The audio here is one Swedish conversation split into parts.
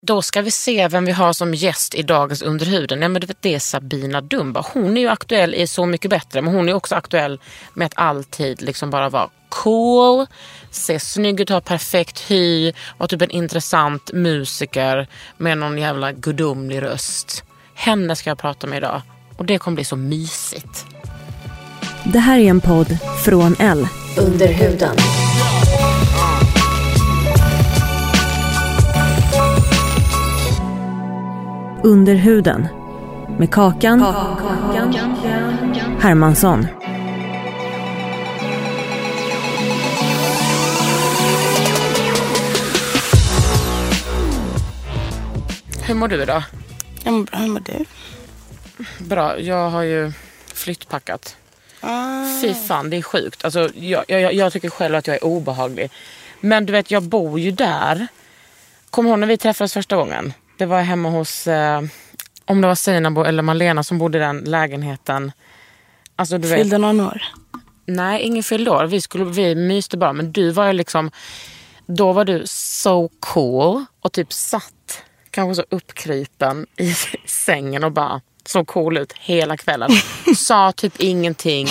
Då ska vi se vem vi har som gäst i dagens Underhuden. Ja, men det är Sabina Dumba. Hon är ju aktuell i Så mycket bättre men hon är också aktuell med att alltid liksom bara vara cool, se snygg ut, ha perfekt hy, vara typ en intressant musiker med någon jävla gudomlig röst. Henne ska jag prata med idag och det kommer bli så mysigt. Det här är en podd från L. Under Under huden. Med Kakan, Hermansson. Hur mår du idag? Jag mår bra, hur mår du? Bra, jag har ju flyttpackat. Ah. Fy fan, det är sjukt. Alltså, jag, jag, jag tycker själv att jag är obehaglig. Men du vet, jag bor ju där. Kommer du ihåg när vi träffades första gången? Det var hemma hos, eh, om det var Seinabo eller Malena som bodde i den lägenheten. Alltså, du vet, Fyllde någon år? Nej, ingen fyllde år. Vi, skulle, vi myste bara. Men du var ju liksom... Då var du so cool och typ satt kanske så uppkrypen i sängen och bara så cool ut hela kvällen. Sa typ ingenting.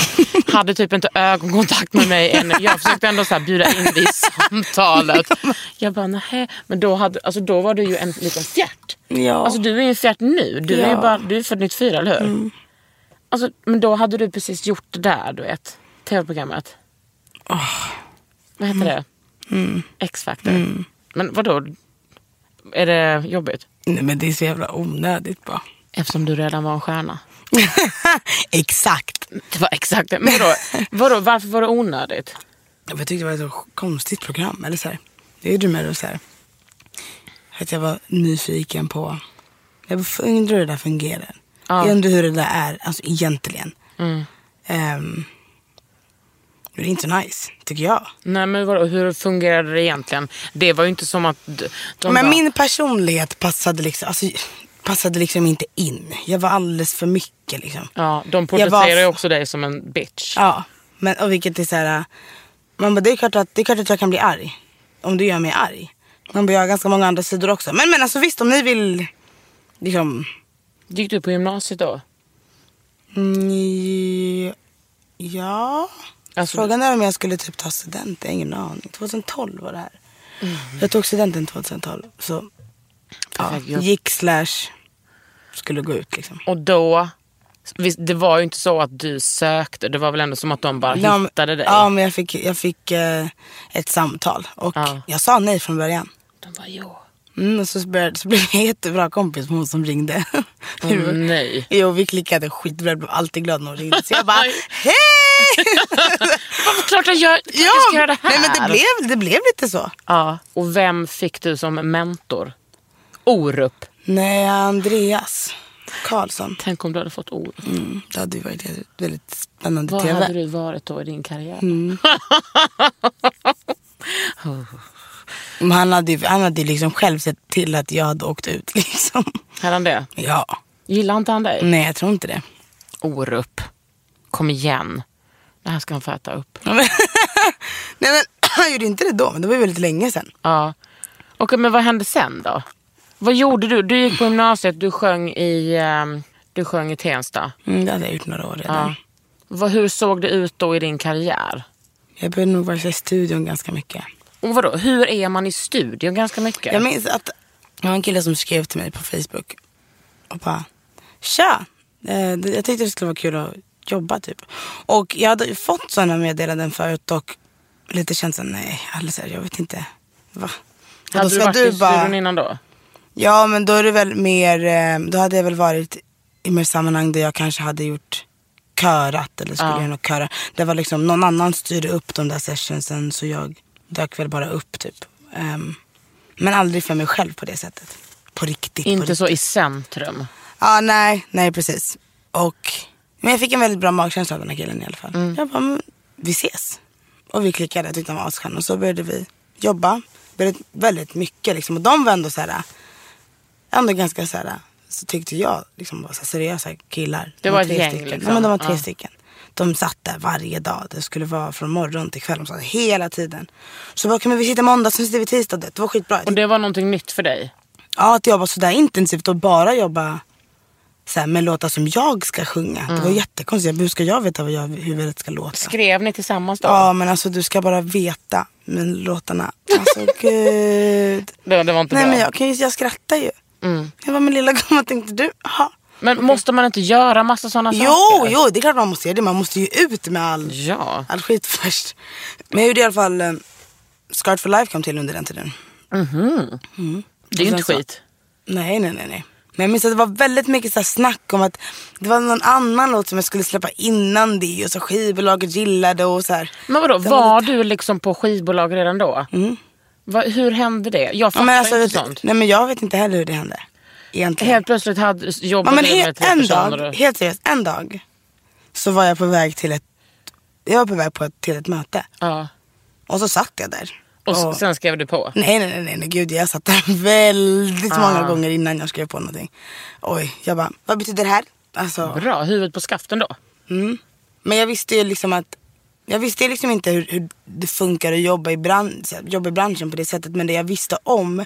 Hade typ inte ögonkontakt med mig ännu. Jag försökte ändå så här bjuda in dig i samtalet. Jag bara, nej. Men då, hade, alltså då var du ju en liten fjärt. Ja. Alltså du är ju en fjärt nu. Du är ju Ja. bara, du är född 94, eller hur? Alltså, men då hade du precis gjort det där, du vet. Tv-programmet. Vad heter det? X-Factor. Men vadå? Är det jobbigt? Nej men det är så jävla onödigt bara. Eftersom du redan var en stjärna. Exakt. Det var exakt det. Men vadå? vadå? Varför var det onödigt? Jag tyckte det var ett så konstigt program. Eller så här. Det gjorde mig så här. Att jag var nyfiken på. Jag undrar hur det där fungerar. Jag undrar hur det där är, alltså egentligen. Ehm, det är inte nice, tycker jag. Nej men vadå? Hur fungerade det egentligen? Det var ju inte som att de Men bara, min personlighet passade liksom, alltså, passade liksom inte in. Jag var alldeles för mycket liksom. Ja, de porträtterar var- ju också dig som en bitch. Ja, men och vilket är så här. Man bara, det, är klart att, det är klart att jag kan bli arg. Om du gör mig arg. Man bara, jag har ganska många andra sidor också. Men, men alltså visst, om ni vill liksom... Gick du på gymnasiet då? Mm, ja. Alltså, Frågan är om jag skulle typ ta student. Jag har ingen aning. 2012 var det här. Jag tog studenten 2012. Så ja, gick slash skulle gå ut liksom. Och då, visst, det var ju inte så att du sökte. Det var väl ändå som att de bara men- hittade dig. Ja, men jag fick, jag fick eh, ett samtal. Och Ja. jag sa nej från början. De bara, jo. Mm, och så, började, så blev jag jättebra kompis med hon som ringde. Åh, nej. Jo, vi klickade skitbra. Jag blev alltid glad när hon ringde. Så jag bara, hej! Klart jag, gör, ja, jag ska göra det här. nej, men det blev, det blev lite så. Ja. Och vem fick du som mentor? Orup. Nej, Andreas Karlsson. Tänk om du hade fått Orup. Mm, det hade ju varit väldigt spännande Vad TV. hade du varit då i din karriär? Men han hade han hade liksom själv sett till att jag hade åkt ut. Liksom. Hade han det? Ja. Gillar inte han dig? Nej, jag tror inte det. Orup. Kom igen. Det här ska han få äta upp. Nej, men han gjorde inte det då, men det var ju väldigt länge sedan. Ja. Okej, men vad hände sen då? Vad gjorde du? Du gick på gymnasiet, du sjöng i, ehm, du sjöng i Tensta. Mm, det hade jag gjort några år redan. Ja. Hur såg det ut då i din karriär? Jag började nog vara i studion ganska mycket. Och vadå, hur är man i studion ganska mycket? Jag minns att Det var en kille som skrev till mig på Facebook. Och bara, tja. Eh, jag tyckte det skulle vara kul att jobba typ. Och jag hade ju fått sådana meddelanden förut och lite känt såhär, nej, eller så här, jag vet inte. Va? Hade du varit du i bara- studion innan då? Ja men då är det väl mer, eh, då hade jag väl varit i mer sammanhang där jag kanske hade gjort körat eller skulle Ja. göra något köra. Det var liksom någon annan styrde upp de där sessionsen så jag dök väl bara upp typ. Ehm, men aldrig för mig själv på det sättet. På riktigt. på Inte riktigt. så i centrum. Ja nej, nej precis. Och, men jag fick en väldigt bra magkänsla av den här killen i alla fall. Mm. Jag bara, men, vi ses. Och vi klickade, jag tyckte han var asskön. Och så började vi jobba. Väldigt, väldigt mycket liksom. Och de var ändå så här, ändå ganska så här, så tyckte jag liksom var så seriösa killar. Det De var ett tre gäng, stycken. liksom. Ja men de var tre Ja. stycken. De satt där varje dag. Det skulle vara från morgon till kväll. De satt hela tiden. Så bara, kan vi sitta måndag, sen sitter vi tisdag. Det var skitbra. Och det var någonting nytt för dig? Ja, att jobba sådär intensivt och bara jobba så här, med låtar som jag ska sjunga. Det Mm. var jättekonstigt. Hur ska jag veta vad jag, hur det ska låta? Skrev ni tillsammans då? Ja, men alltså du ska bara veta. Men låtarna, alltså gud. Det, det var inte Nej bra. men jag, jag skrattar ju. Mm. Jag var men lilla gumman tänkte du, aha. Men måste man inte göra massa sådana Jo, saker? jo, det är klart man måste göra det. Man måste ju ut med all, Ja. all skit först. Men jag gjorde i alla fall, eh, Scarred for Life kom till under den tiden. Det är ju inte så- skit. Nej, nej, nej. nej. Men jag minns att det var väldigt mycket så här snack om att det var någon annan låt som jag skulle släppa innan det och så skivbolaget gillade och så här. Men vadå, Det var lite- du liksom på skivbolag redan då? Va, hur hände det? Jag Ja, fattar men alltså, inte vet, sånt. nej men jag vet inte heller hur det hände. Egentligen. Helt plötsligt hade, ja, jobbade men du he- med tre en personer. dag, och- helt seriöst, en dag så var jag på väg till ett, jag var på väg på ett, till ett möte. Ja. Och så satt jag där. Och s- sen skrev du på? Nej, nej, nej, nej, gud jag satt där väldigt Ah. många gånger innan jag skrev på någonting. Oj, jag bara, vad betyder det här? Alltså, Bra, huvudet på skaften då? Men jag visste ju liksom att jag visste liksom inte hur, hur det funkar att jobba i, bran, så här, jobba i branschen på det sättet. Men det jag visste om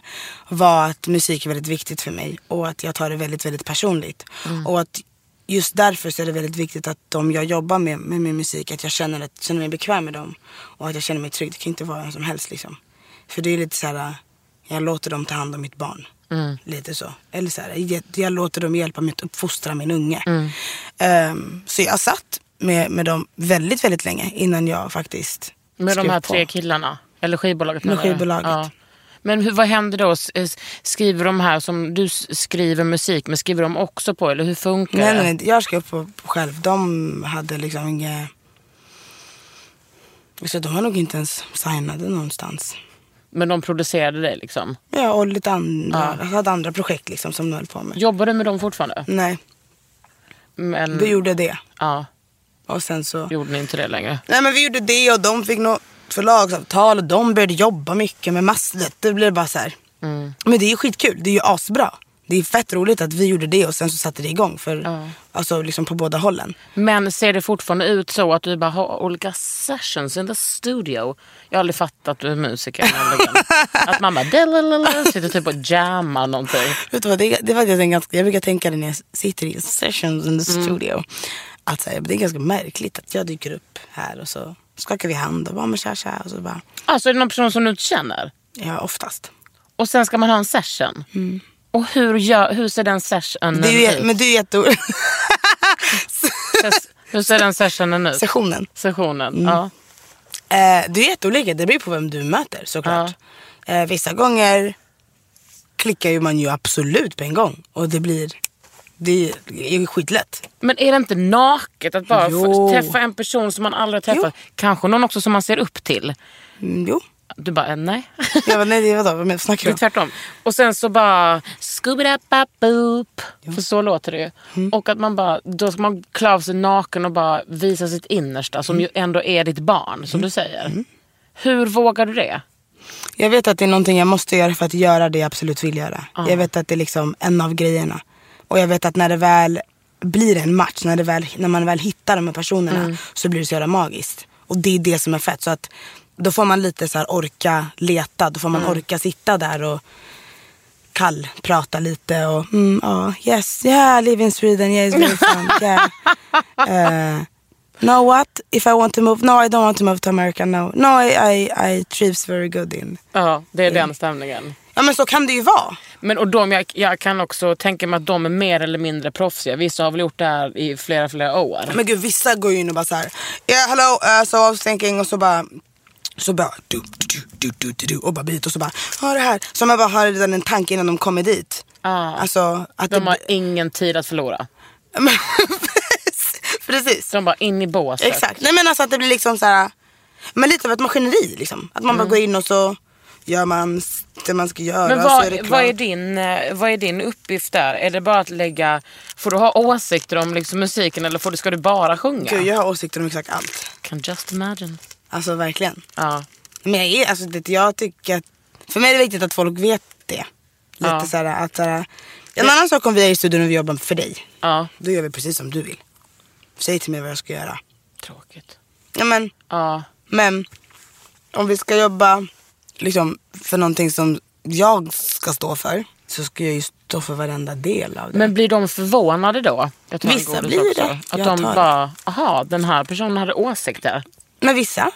var att musik är väldigt viktigt för mig. Och att jag tar det väldigt, väldigt personligt. Och att just därför så är det väldigt viktigt att de jag jobbar med, med min musik, att jag känner, att, känner mig bekväm med dem. Och att jag känner mig trygg. Det kan inte vara vem som helst liksom. För det är lite så här, jag låter dem ta hand om mitt barn. Lite så. Eller så här, jag, jag låter dem hjälpa mig att uppfostra min unge. Ehm, så jag satt med, med dem väldigt, väldigt länge innan jag faktiskt Med de här på. tre killarna? Eller skivbolaget? Med du? skivbolaget. Men hur, vad händer då? S- Skriver de här som du skriver musik, men skriver de också på? Eller hur funkar Nej, det? nej, nej, jag skrev på själv. De hade liksom inget... Så de var nog inte ens signade någonstans. Men de producerade det liksom? Ja, och lite andra, jag hade andra projekt liksom som de höll på med. Jobbar du med dem fortfarande? Nej, Men, vi gjorde det. Ja, Och sen så... gjorde ni inte det längre? Nej men vi gjorde det och de fick något förlagsavtal och de började jobba mycket med massor. Det blev bara så. Mm. Men det är ju skitkul, det är ju asbra. Det är fett roligt att vi gjorde det och sen så satte det igång. För, Alltså liksom på båda hållen. Men ser det fortfarande ut så att du bara har olika sessions in the studio? Jag har aldrig fattat att du är musiker. att man bara sitter typ och jammar någonting. Vet du vad, det, det var jag, ganska, jag brukar tänka det när jag sitter i sessions in the Mm. Att här, det är ganska märkligt att jag dyker upp här och så skakar vi hand och bara men tja tja. Och så bara, Alltså är det någon person som du inte känner? ja oftast. Och sen ska man ha en session. Och hur, gör, hur ser den sessionen Mm. Det är ju, ut? men det är jätteroligt. Ses- Hur ser den sessionen ut? Sessionen. Sessionen, Mm. ja. Eh, det är jätteolika, det beror på vem du möter såklart. Eh, vissa gånger klickar ju man ju absolut på en gång. Och det blir, det är skitlätt. Men är det inte naket att bara Jo. träffa en person som man aldrig har träffat? Kanske någon också som man ser upp till. Mm, jo. Du bara, eh, nej. Jag bara, nej det vadå, vad snackar Det du är om? tvärtom. Och sen så bara boop För så låter det ju. Mm. Och att man bara, då ska man klä av sig naken och bara visa sitt innersta som Mm. ju ändå är ditt barn som du säger. Hur vågar du det? Jag vet att det är någonting jag måste göra för att göra det jag absolut vill göra. Jag vet att det är liksom en av grejerna. Och jag vet att när det väl blir en match, när, det väl, när man väl hittar de här personerna så blir det så jävla magiskt. Och det är det som är fett. Så att då får man lite så här orka leta, då får man orka sitta där och kall prata lite och mm, ja, yes, yeah, I live in Sweden, yeah, it's very fun, yeah. Eh, no what? If I want to move? No, I don't want to move to America, no. No, I, I, I trivs very good in. Ja, det är den stämningen. Ja men så kan det ju vara. Men och de, jag, jag kan också tänka mig att de är mer eller mindre proffsiga. Vissa har väl gjort det här i flera, flera år. Men gud vissa går ju in och bara såhär, yeah hello, uh, so I was thinking och så bara så bara du, du, du, du, du, du, och bara bit och så bara, ja det här. Så man bara har redan en tanke innan de kommer dit. Ja. Alltså att De det, har ingen tid att förlora. Precis. De bara in i båset. Exakt. Nej men alltså att det blir liksom så här. Men lite av ett maskineri liksom. Att man bara går in och så gör man det man ska göra. Men och så vad, är det klart. vad, är din, eh, vad är din uppgift där? Är det bara att lägga... Får du ha åsikter om liksom musiken eller får du, ska du bara sjunga? Gud, jag har åsikter om exakt allt. Can just imagine. Alltså verkligen. Ja. Men jag, är, alltså, det, jag tycker att, för mig är det viktigt att folk vet det. Lite Ja. så här, att så här, En annan sak om vi är i studion och vi jobbar för dig. ja. Då gör vi precis som du vill. Säg till mig vad jag ska göra. Tråkigt. Ja, men, Ja. men om vi ska jobba liksom, för någonting som jag ska stå för. Så ska jag ju stå för varenda del av det. Men blir de förvånade då? Vissa blir också. det. Att Jag de bara, aha den här personen hade åsikter. Men vissa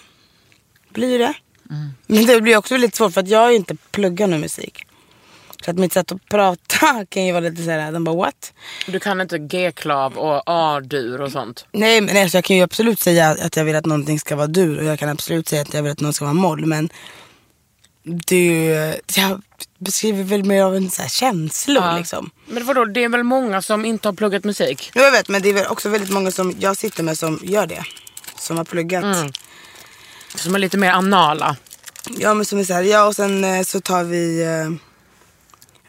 blir det. Mm. Men det blir också lite svårt för att jag inte pluggat någon musik. Så att mitt sätt att prata kan ju vara lite såhär, de bara what? Du kan inte G-klav och A-dur och sånt. Nej men alltså, jag kan ju absolut säga att jag vill att någonting ska vara dur och jag kan absolut säga att jag vill att något ska vara moll. Men det, jag beskriver väl mer av en så här känslor Ja. liksom. Men vadå, det är väl många som inte har pluggat musik? Jo, jag vet men det är väl också väldigt många som jag sitter med som gör det. Som har pluggat. Mm. Som är lite mer anala. Ja men som är såhär, ja och sen eh, så tar vi eh,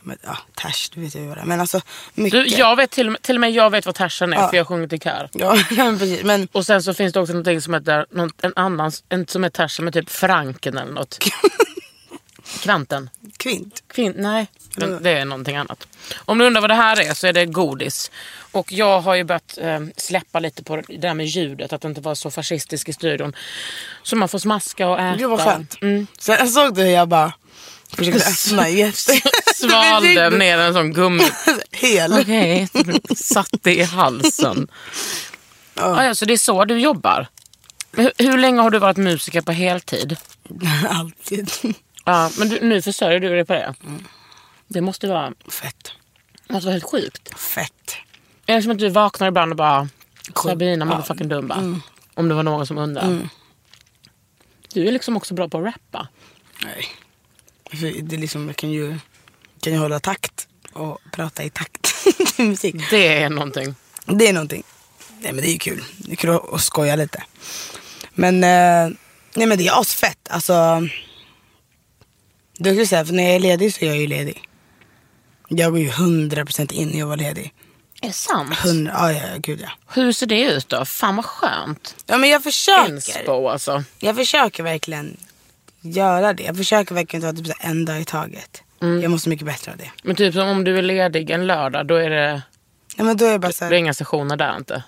men, ja, Tash, du vet ju vad det är. Men alltså mycket. Du, jag vet till, och med- till och med jag vet vad Tarzan är Ja. för jag har sjungit i kör. Ja men precis. Men Och sen så finns det också någonting som heter, någon, en annan, en som är Tarzan med typ Franken eller något. Kvanten. kvint. Kvin, nej, men det är någonting annat. Om du undrar vad det här är så är det godis. Och jag har ju börjat eh, släppa lite på det där med ljudet, att inte vara så fascistisk i studion. Så man får smaska och äta. Gud vad skönt. Mm. Så jag såg det hur jag bara försökte öppna jätte... Svalde ner en sån gummi. Hel. Okej, satt det i halsen. Ah, ja, så det är så du jobbar? Hur, hur länge har du varit musiker på heltid? Alltid. Ja, men du, nu försörjer du dig på det? Det måste vara, Fett. måste vara helt sjukt. Fett. Är det som att du vaknar ibland och bara Cool. Sabina motherfucking Dumba? Om det var någon som undrade. Du är liksom också bra på att rappa. Nej. För Det är liksom, jag kan ju, kan ju hålla takt och prata i takt till musik. Det är någonting. Det är någonting. Nej men det är ju kul. Det är kul att, att skoja lite. Men, eh, nej men det är asfett. Alltså. Du skulle säga, för när jag är ledig så är jag ju ledig. Jag går ju 100% in när jag var ledig. Är det sant? 100, ja, ja, gud ja. Hur ser det ut då? Fan vad skönt. Ja men jag försöker. Inspo alltså. Jag försöker verkligen göra det. Jag försöker verkligen ta typ så här en dag i taget. Jag måste mycket bättre av det. Men typ som om du är ledig en lördag, då är det, Ja men då är jag bara så det är här, inga sessioner där inte.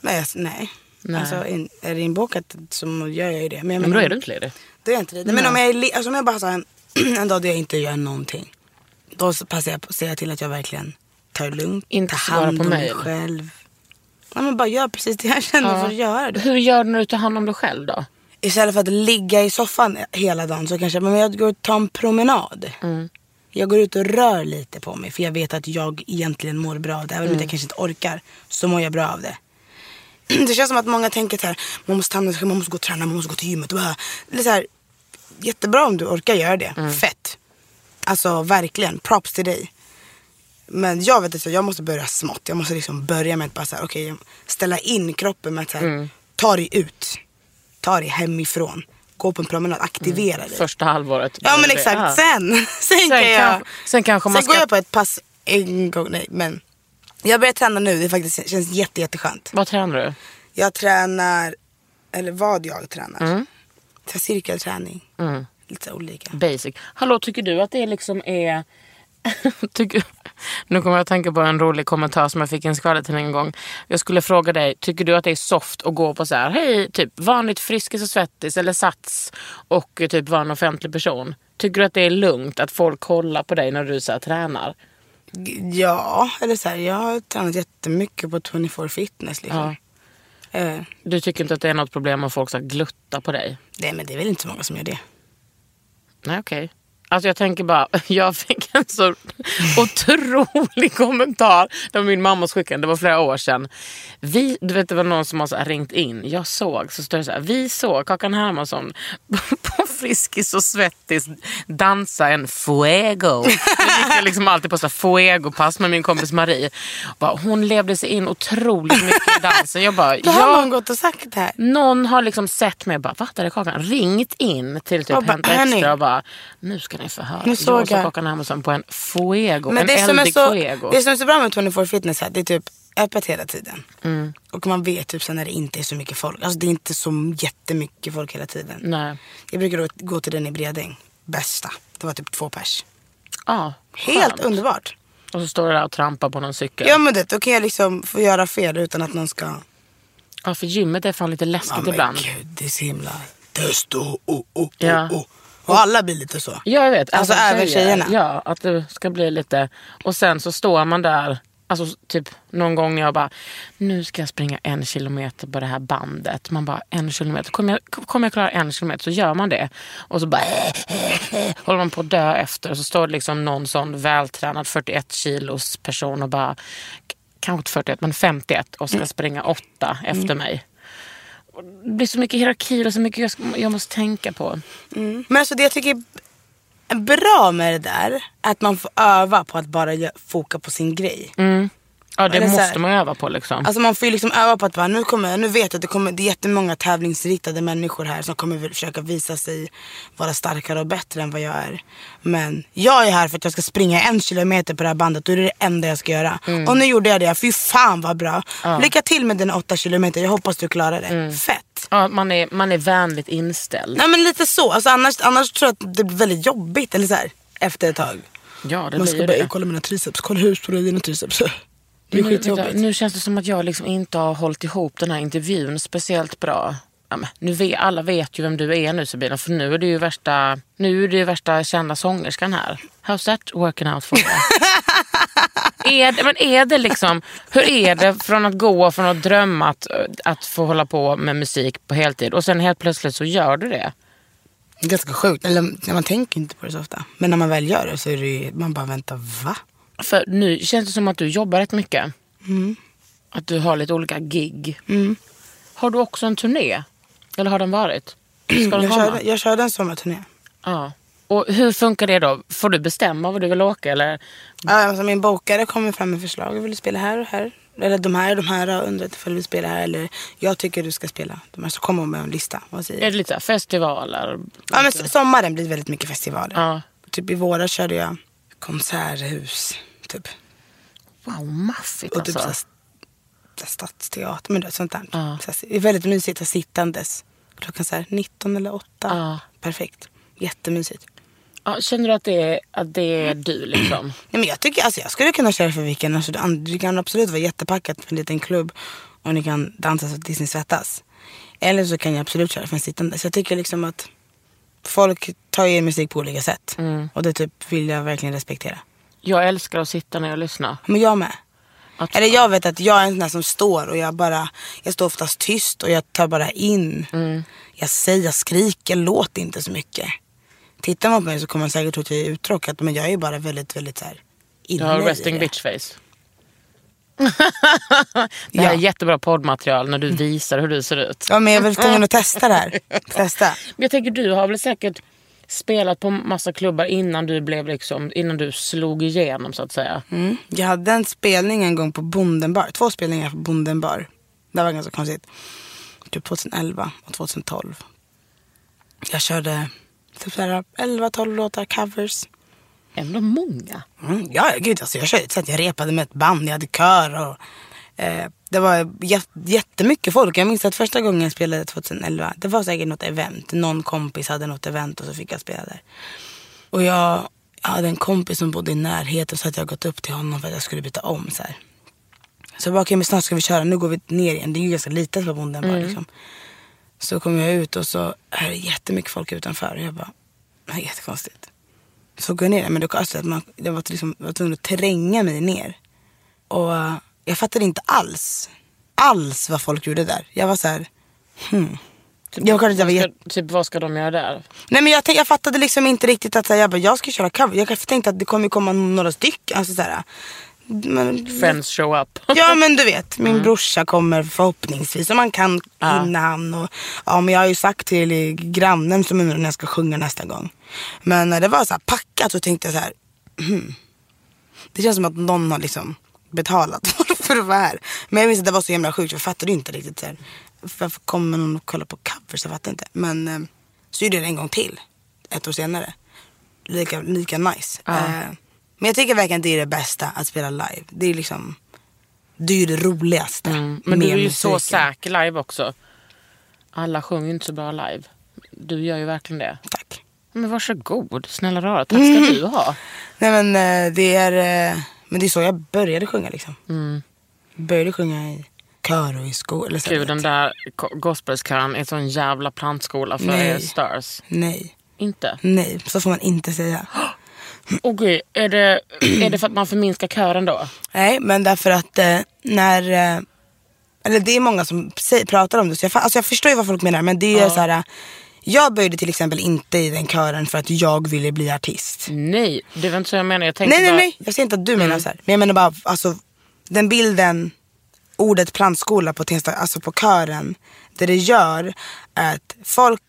nej, alltså, nej. Nej. Alltså in, är det inbokat så gör jag ju det. Men, jag Men då menar- är du inte ledig. Då jag inte det. Men om jag, är, alltså, om jag bara har en, en dag där jag inte gör någonting. Då passar jag på att säga till att jag verkligen tar det lugnt. Inte tar hand på om mig själv. Ja, men bara gör precis det jag känner för att göra det. Hur gör du när du tar hand om dig själv då? Istället för att ligga i soffan hela dagen så kanske men jag går och tar en promenad. Mm. Jag går ut och rör lite på mig för jag vet att jag egentligen mår bra av det. Även om Mm. jag kanske inte orkar så mår jag bra av det. Det känns som att många tänker så här, man måste, hamna, man måste gå och träna, man måste gå till gymmet. Och bara, så här, jättebra om du orkar göra det. Mm. Fett. Alltså verkligen, props till dig. Men jag vet inte, jag måste börja smått. Jag måste liksom börja med att bara så här, okej, ställa in kroppen med att så här, Mm. ta dig ut. Ta dig hemifrån. Gå på en promenad, aktivera dig. Första halvåret. Ja men exakt, ja. sen, sen, kan jag, kanske- sen kanske man sen går ska- jag på ett pass en gång, nej men. Jag börjar träna nu, det faktiskt känns jätte, jätteskönt. Vad tränar du? Jag tränar, eller vad jag tränar. Mm. Så cirkelträning. Mm. Lite olika. Basic. Hallå, tycker du att det liksom är... tycker... Nu kommer jag att tänka på en rolig kommentar som jag fick i en skvallertidning en gång. Jag skulle fråga dig, tycker du att det är soft att gå på så här, hej, typ vanligt Friskis och Svettis eller Sats och eh, typ vara en offentlig person? Tycker du att det är lugnt att folk kollar på dig när du så här, tränar? Ja, eller så här, jag har tränat jättemycket på 24 fitness liksom. Eh, Du tycker inte att det är något problem om folk så här, gluttar på dig? nej men det är väl inte så många som gör det. Nej, okej. Alltså jag tänker bara, jag fick en så otrolig kommentar. Det var min mammas skickade, det var flera år sedan. Vi, du vet det var någon som har ringt in. Jag såg, så står det så här. Vi såg Kakan Hermansson på Friskis och Svettis dansa en fuego. Jag gick liksom alltid på så fuego-pass med min kompis Marie. Bara, hon levde sig in otroligt mycket i dansen. Jag bara, Då har någon gått och sagt det här. någon har liksom sett mig och bara, va där är Kakan? Ringt in till typ hörni. Extra och bara, nu ska ni få höra. Nu såg jag jag. Hermansson på en fuego, Men en det eldig så, fuego. det som är så bra med 24 Fitness här, det är typ öppet hela tiden. Mm. Och man vet typ sen när det inte är så mycket folk. Alltså det är inte så jättemycket folk hela tiden. Nej. Jag brukar då gå till den i Bredäng. Bästa. Det var typ två pers. Ja, Helt skönt. underbart. Och så står du där och trampar på någon cykel. Ja men det, då kan jag liksom få göra fel utan att någon ska... Ja, för gymmet är fan lite läskigt Ja, men ibland. gud, det är så himla... Testo, oh, oh, oh, Ja. oh. Och alla blir lite så. Ja, jag vet. Alltså, även tjejerna. Ja, att det ska bli lite... Och sen så står man där, alltså typ någon gång när jag bara, nu ska jag springa en kilometer på det här bandet. Man bara, en kilometer. Kommer jag, kommer jag klara en kilometer så gör man det. Och så bara, håller man på att dö efter. Och så står det liksom någon sån vältränad 41 kilos person och bara, kanske inte 41 men 51 och ska Mm. springa åtta efter mig. Det blir så mycket hierarkier och så mycket jag, ska, jag måste tänka på. Men alltså det jag tycker är bra med det där, är att man får öva på att bara foka på sin grej. Ja, det måste här- man öva på liksom. Alltså man får ju liksom öva på att bara, nu, kommer, nu vet jag att det, kommer, det är jättemånga tävlingsriktade människor här som kommer försöka visa sig vara starkare och bättre än vad jag är. Men jag är här för att jag ska springa en kilometer på det här bandet och det är det enda jag ska göra. Mm. Och nu gjorde jag det, fy fan vad bra. Lycka till med dina åtta kilometer, jag hoppas du klarar det. Mm. Fett. Ja, man, är, man är vänligt inställd. Nej men lite så, alltså, annars, annars tror jag att det blir väldigt jobbigt eller så här, efter ett tag. Ja, det Man blir ska ju bara, det. kolla mina triceps, kolla hur stora är dina triceps. Det är Nu, skitjobbigt. nu känns det som att jag liksom inte har hållit ihop den här intervjun speciellt bra. Ja, men, nu vet, alla vet ju vem du är nu Sabina, för nu är du ju värsta, nu är du värsta kända sångerskan här. How's that working out for you? är det, men är det liksom, hur är det från att gå från att drömma att, att få hålla på med musik på heltid och sen helt plötsligt så gör du det? Det är ganska sjukt. Eller, man tänker inte på det så ofta. Men när man väl gör det så är det ju, man bara väntar, va? För nu känns det som att du jobbar rätt mycket. Att du har lite olika gig. Har du också en turné? Eller har den varit? Ska den Jag komma? körde, jag körde en sommarturné. Ja. Och hur funkar det då? Får du bestämma var du vill åka? Eller? Ja, alltså min bokare kommer fram med förslag. Vill du spela här och här? Eller de här och de här har undrat ifall du vill spela här. Eller jag tycker du ska spela. De här så kommer hon med en lista. Vad säger Är jag? det lite så här festivaler? Ja, men sommaren blir väldigt mycket festivaler. Ja. Typ i våras körde jag konserthus. Typ. Wow, maffigt Och typ alltså. så här, stadsteater. Men du vet, sånt där. Ja. Så här, det är väldigt mysigt att sittandes. Klockan så här 19 eller 8. Ja. Perfekt. Jättemysigt. Ja, känner du att det är, att det är du liksom? Nej, men jag, tycker, alltså, jag skulle kunna köra för vilken. Alltså, det, kan absolut vara jättepackat för en liten klubb. Och ni kan dansa så tills ni svettas. Eller så kan jag absolut köra för en sittande. Så jag tycker liksom att folk tar in musik på olika sätt. Och det typ vill jag verkligen respektera. Jag älskar att sitta när jag lyssnar. Men jag med. Att, Eller jag vet att jag är en sån där som står och jag bara, jag står oftast tyst och jag tar bara in. Jag säger, jag skriker, låter inte så mycket. Tittar man på mig så kommer man säkert tro att jag är uttråkad men jag är ju bara väldigt, väldigt så här du inne har i resting bitch face. det här är Ja. jättebra poddmaterial när du visar hur du ser ut. Ja men jag är väl tvungen att testa det här. Testa. Men jag tänker du har väl säkert spelat på massa klubbar innan du blev liksom, innan du slog igenom så att säga. Mm. Jag hade en spelning en gång på Bondenbar. Två spelningar på Bondenbar. Det var ganska konstigt. Typ 2011 och 2012. Jag körde typ så här 11-12 låtar, covers. Ändå många. Mm, ja, gud alltså jag körde så att jag repade med ett band, jag hade kör och eh, det var jät- jättemycket folk. Jag minns att första gången jag spelade 2011, det var säkert något event. Någon kompis hade något event och så fick jag spela där. Och jag, jag hade en kompis som bodde i närheten så att jag gått upp till honom för att jag skulle byta om så här. Så jag bara, okej men snart ska vi köra, nu går vi ner igen. Det är ju ganska litet på bonden bara liksom. Så kom jag ut och så är det jättemycket folk utanför. Och jag bara, det är jättekonstigt. Så går jag ner, men då alltså, att man, jag var, liksom, jag var tvungen att tränga mig ner. Och eh, jag fattade inte alls, alls vad folk gjorde där. Jag var så här, hmm. Jag, kanske inte var Ska, typ vad ska de göra där? Nej men jag, jag fattade liksom inte riktigt att så här, jag, bara, jag ska köra cover. Jag tänkte att det kommer komma några stycken. Alltså, så här, men, Friends show up. Ja men du vet, min brorsa kommer förhoppningsvis och man kan hinna han. Och, ja, men jag har ju sagt till grannen som undrar när jag ska sjunga nästa gång. Men när det var så packat så tänkte jag så här. hmm. Det känns som att någon har liksom betalat för att vara här. Men jag minns att det var så himla sjukt, jag fattade inte riktigt. Så här, varför kommer någon och kollar på covers? Jag fattar inte. Men eh, så gjorde jag det en gång till, ett år senare. Lika, lika nice. Eh, men jag tycker verkligen det är det bästa att spela live. Det är liksom, det är det roligaste. Mm. Men du är ju så musiken. säker live också. Alla sjunger ju inte så bra live. Du gör ju verkligen det. Tack. Men varsågod, snälla rara. Tack ska Mm. du ha. Nej men eh, det är, eh, men det är så jag började sjunga liksom. Började sjunga i kör och i så här, Gud, den där gospelskören är en sån jävla plantskola för Nej. er stars. Nej, Inte? nej, så får man inte säga. Och gud, är det, är det för att man förminskar kören då? Nej, men därför att eh, när... Eh, eller det är många som pratar om det. Så jag, alltså jag förstår ju vad folk menar. Men det är så här. Jag började till exempel inte i den kören för att jag ville bli artist. Nej, det var inte så jag menar. Jag tänkte Nej, nej, bara, nej. Jag säger inte att du menar så här. Men jag menar bara, alltså den bilden, ordet plantskola på Tensta, alltså på kören. Det det gör är att folk,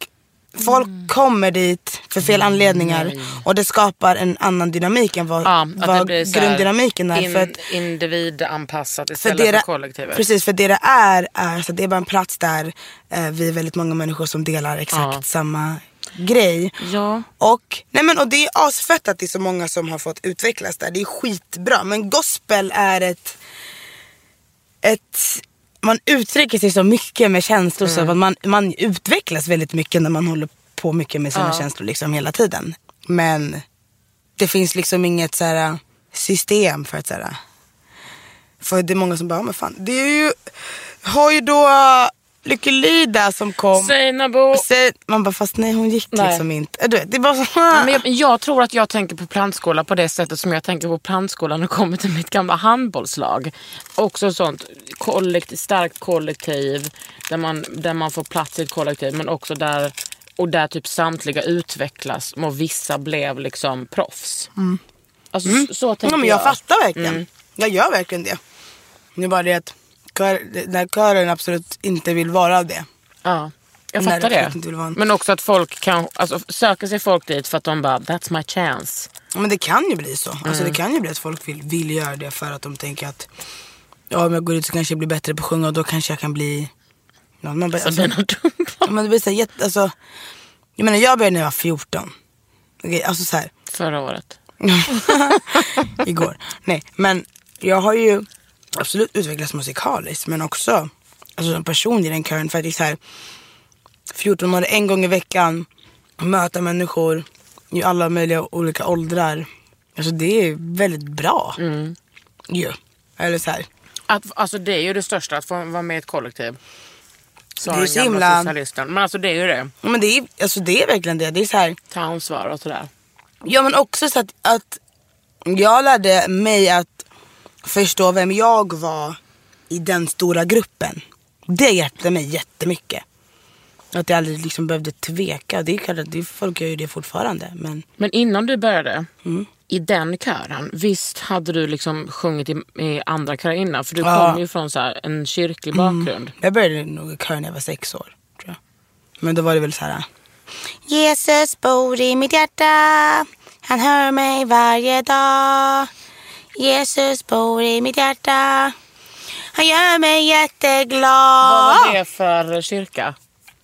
folk Mm. kommer dit för fel anledningar. Och det skapar en annan dynamik än vad, Ja, vad grunddynamiken är. In, för att, individanpassat för istället för, det, kollektivet. Precis, för det det är, är så det är bara en plats där eh, vi är väldigt många människor som delar exakt Ja. samma grej. Ja. Och, nej men, och det är asfett att det är så många som har fått utvecklas där. Det är skitbra. Men gospel är ett... ett man uttrycker sig så mycket med känslor så att man, man utvecklas väldigt mycket när man håller på mycket med sina känslor liksom hela tiden. Men det finns liksom inget så här, system för att så här, för det är många som bara, "Ja, men fan, det är ju, har ju då Lykke Li där som kom. Seinabo. Man bara, fast nej hon gick Nej. liksom inte. Du vet, det är bara så. Ja, men jag, jag tror att jag tänker på plantskola på det sättet som jag tänker på plantskola när det kommer till mitt gamla handbollslag. Också sånt kollektiv, starkt kollektiv där man, där man får plats i ett kollektiv men också där och där typ samtliga utvecklas och vissa blev liksom proffs. Alltså, så, så tänker ja, men jag. jag fattar verkligen. Jag gör verkligen det. Det är bara det att kör, när kören absolut inte vill vara det. Ja, jag Nej, fattar det det. Men också att folk kan, alltså, söker sig folk dit för att de bara, that's my chance. Men det kan ju bli så. Alltså, det kan ju bli att folk vill, vill göra det för att de tänker att ja, om jag går ut så kanske jag blir bättre på att sjunga och då kanske jag kan bli... Man bara, Så alltså, ja, men det blir så här, jätte, alltså, jag menar jag började när jag var 14. Okej, alltså så här. Förra året. igår. Nej, men jag har ju absolut utvecklats musikaliskt men också alltså, som person i den kören. För att det är så här 14 år en gång i veckan, möta människor i alla möjliga olika åldrar. Alltså det är väldigt bra. Mm. Ju. Eller så här. Att, alltså det är ju det största, att få vara med i ett kollektiv. Sa Det är så himla- socialisten. Men alltså det är ju det. Ja, Men det är, alltså det är verkligen det. Det är så här. Ta ansvar och sådär. Ja men också så att, att jag lärde mig att förstå vem jag var i den stora gruppen. Det hjälpte mig jättemycket. Att jag aldrig liksom behövde tveka. Det är klart att det, folk gör ju det fortfarande. Men Men innan du började Mm. i den kören, visst hade du liksom sjungit i, i andra körer innan? För du Ja. Mm. kom ju från så här, en kyrklig bakgrund. jag började nog i kör när jag var sex år. Tror jag. Men då var det väl så här. Jesus bor i mitt hjärta. Han hör mig varje dag. Jesus bor i mitt hjärta. Han gör mig jätteglad. Vad var det för kyrka?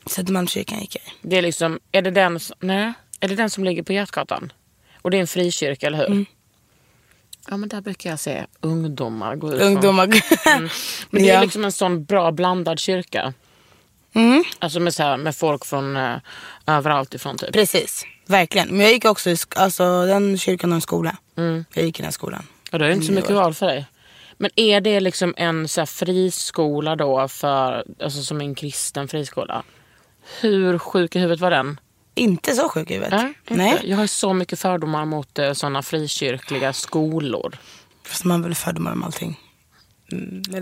Södermalmskyrkan gick jag i. Det är liksom, är det den, som- nej, är det den som ligger på Götgatan? Och det är en frikyrka, eller hur? Mm. Ja men där brukar jag se ungdomar gå ut. Ungdomar. Men det är Ja. liksom en sån bra blandad kyrka. Mm. Alltså med, så här, med folk från eh, överallt ifrån typ. Precis, verkligen. Men jag gick också i alltså, den kyrkan har en skola. Jag gick i den skolan. Och då är det inte så mycket val för dig. Men är det liksom en så här, friskola då, för, alltså som en kristen friskola? Hur sjuk i huvudet var den? Inte så sjuk i huvudet. Nej. Nej. Jag har så mycket fördomar mot eh, såna frikyrkliga skolor. Fast man har väl fördomar om allting.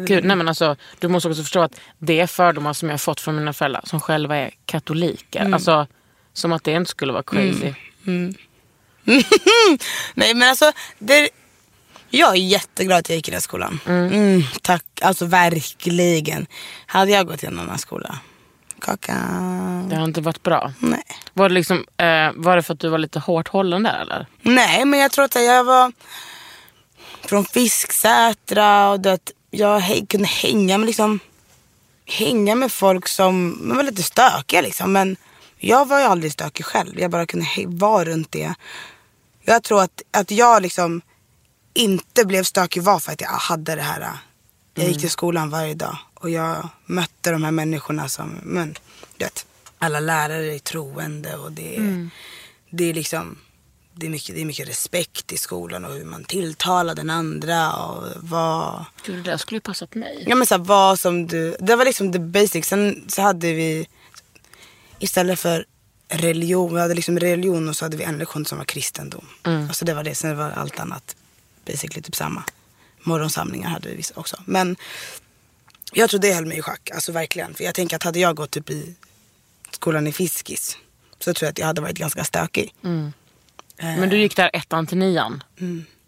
Gud, nej men alltså, du måste också förstå att det är fördomar som jag har fått från mina föräldrar som själva är katoliker. Alltså, som att det inte skulle vara crazy. Nej men alltså, det, jag är jätteglad att jag gick i den skolan. Mm, tack, alltså verkligen. Hade jag gått i en annan skola, kaka. Det har inte varit bra. Nej. Var det, liksom, eh, var det för att du var lite hårt hållen där eller? Nej men jag tror att jag var från Fisksätra och det, jag he- kunde hänga med liksom hänga med folk som var lite stökiga liksom. Men jag var ju aldrig stökig själv. Jag bara kunde he- vara runt det. Jag tror att, att jag liksom inte blev stökig var för att jag hade det här. Jag gick till skolan varje dag och jag mötte de här människorna som, men du vet, alla lärare är troende och det är, det är liksom, det är, mycket, det är mycket respekt i skolan och hur man tilltalar den andra och vad, Gud, det där skulle ju passat mig. Ja men så här, vad som du, det var liksom the basic. Sen så hade vi istället för religion, vi hade liksom religion och så hade vi en lektion som var kristendom. Alltså det var det, sen var allt annat basically typ samma. Morgonsamlingar hade vi vissa också. Men jag tror det höll mig i schack, alltså verkligen. För jag tänker att hade jag gått typ i skolan i Fiskis så tror jag att jag hade varit ganska stökig. Men du gick där ettan till nian.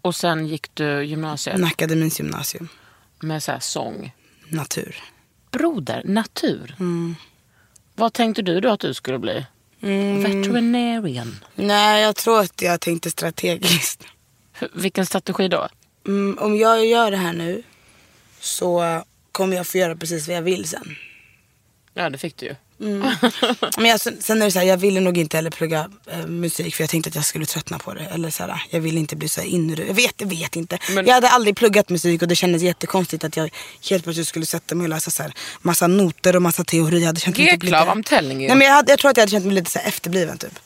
Och sen gick du gymnasiet En akademins gymnasium, med så här sång. natur. Broder, natur. Vad tänkte du då att du skulle bli? Veterinarian. Nej, jag tror att jag tänkte strategiskt. Vilken strategi då? Mm, om jag gör det här nu så kommer jag få göra precis vad jag vill sen. Ja, det fick du ju. Men jag, sen är det så här, jag ville nog inte heller plugga eh, musik för jag tänkte att jag skulle tröttna på det. Eller så här, jag ville inte bli så inre. Jag vet, jag vet inte. Men- Jag hade aldrig pluggat musik och det kändes jättekonstigt att jag helt plötsligt skulle sätta mig och läsa så här, massa noter och massa teori. Jag hade känt mig typ you. Nej, men jag, hade, jag tror att jag hade känt mig lite så efterbliven typ.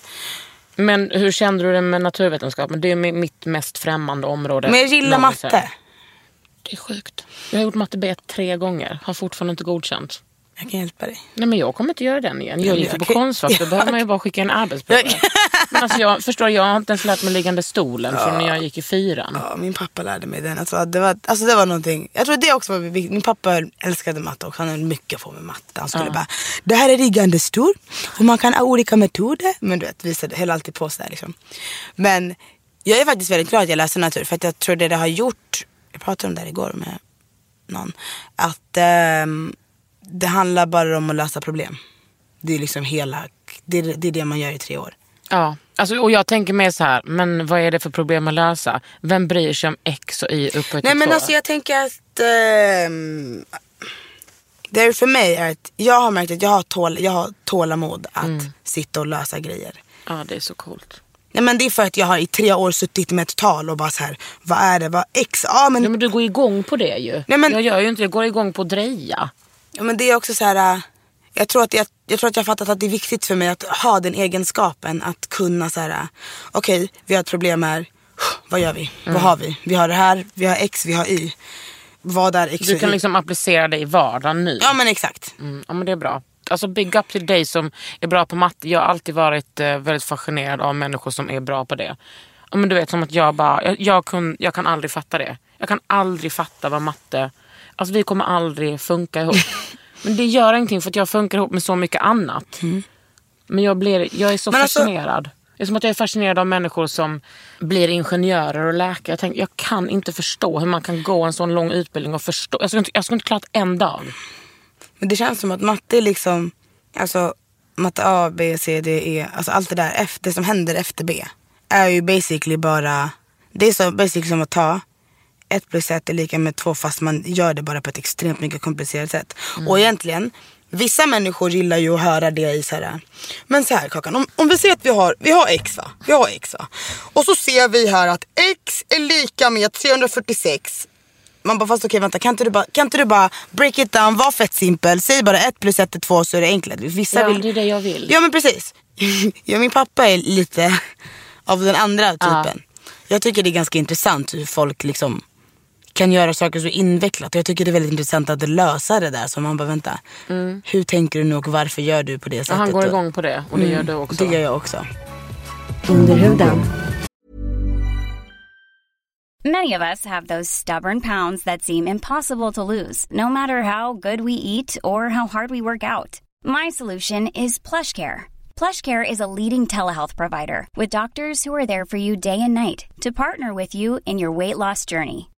Men hur kände du det med naturvetenskapen? Det är mi- mitt mest främmande område. Men jag gillar någonsin. matte. Det är sjukt. Jag har gjort matte B tre gånger. Har fortfarande inte godkänt. Jag kan hjälpa dig. Nej men jag kommer inte göra den igen. Jag gick ju på Konstfack. Då behöver man ju bara skicka en arbetsprova. Men alltså jag förstår, jag har inte ens lärt mig liggande stolen från när jag gick i fyran. Ja, min pappa lärde mig den. Alltså, det, var, alltså, det var någonting. Jag tror det också var viktigt. Min pappa älskade matte och han höll mycket på med matte. Han skulle bara, det här är riggande stor och man kan ha olika metoder. Men du vet, visade, höll alltid på sådär liksom. Men jag är faktiskt väldigt glad att jag läste natur. För att jag tror det det har gjort, jag pratade om det här igår med någon. Att ehm, det handlar bara om att lösa problem. Det är liksom hela, det, det är det man gör i tre år. Ja, alltså, och jag tänker mer så här, men vad är det för problem att lösa? Vem bryr sig om X och Y upphöjt Nej men alltså jag tänker att ehm, det är för mig är att jag har märkt att jag har, tål, jag har tålamod att Mm. sitta och lösa grejer. Ja, det är så coolt. Nej men det är för att jag har i tre år suttit med ett tal och bara så här, vad är det, vad X, ja men, Ja, men du går igång på det ju. Nej, men- Jag gör ju inte jag går igång på att dreja. ja, men det är också så här, äh, jag tror, att jag, jag tror att jag har fattat att det är viktigt för mig att ha den egenskapen att kunna så här, okej vi har ett problem här, vad gör vi, Mm. vad har vi, vi har det här, vi har X, vi har Y. Vad är X Du kan liksom applicera det i vardagen nu. Ja men exakt. Mm, ja men det är bra. Alltså big up till dig som är bra på matte. Jag har alltid varit eh, väldigt fascinerad av människor som är bra på det. Ja, men du vet som att jag bara, jag, jag, kun, jag kan aldrig fatta det. Jag kan aldrig fatta vad matte, alltså vi kommer aldrig funka ihop. men det gör ingenting för att jag funkar ihop med så mycket annat. Men jag, blir, jag är så Men alltså- fascinerad. Det är som att jag är fascinerad av människor som blir ingenjörer och läkare. Jag, tänker, jag kan inte förstå hur man kan gå en sån lång utbildning och förstå. Jag skulle inte, jag skulle inte klara en dag. Men det känns som att matte är liksom, alltså matte A, B, C, D, E, alltså allt det där, F, det som händer efter B är ju basically bara, det är så basically som att ta ett plus ett är lika med två fast man gör det bara på ett extremt mycket komplicerat sätt. Och egentligen, vissa människor gillar ju att höra det i så här. men så här Kakan, om, om vi säger att vi har, vi har X va? Vi har X va? Och så ser vi här att X är lika med 346 man bara fast okej vänta kan inte, du bara, kan inte du bara break it down, var fett simpel, säg bara ett plus ett är två så är det enkelt. Vissa Ja, vill... det är det jag vill. Ja men precis. ja, min pappa är lite av den andra typen. Jag tycker det är ganska intressant hur folk liksom kan göra saker så invecklat. Och jag tycker det är väldigt intressant att lösa det där. Så man bara vänta, hur tänker du nu och varför gör du på det sättet? Han går igång på det och det gör du också. Det gör jag också. Under huden. Many of us have those stubborn pounds that seem impossible to lose, no matter how good we eat or how hard we work out. My solution is PlushCare. PlushCare is a leading telehealth provider with doctors who are there for you day and night to partner with you in your weight loss journey.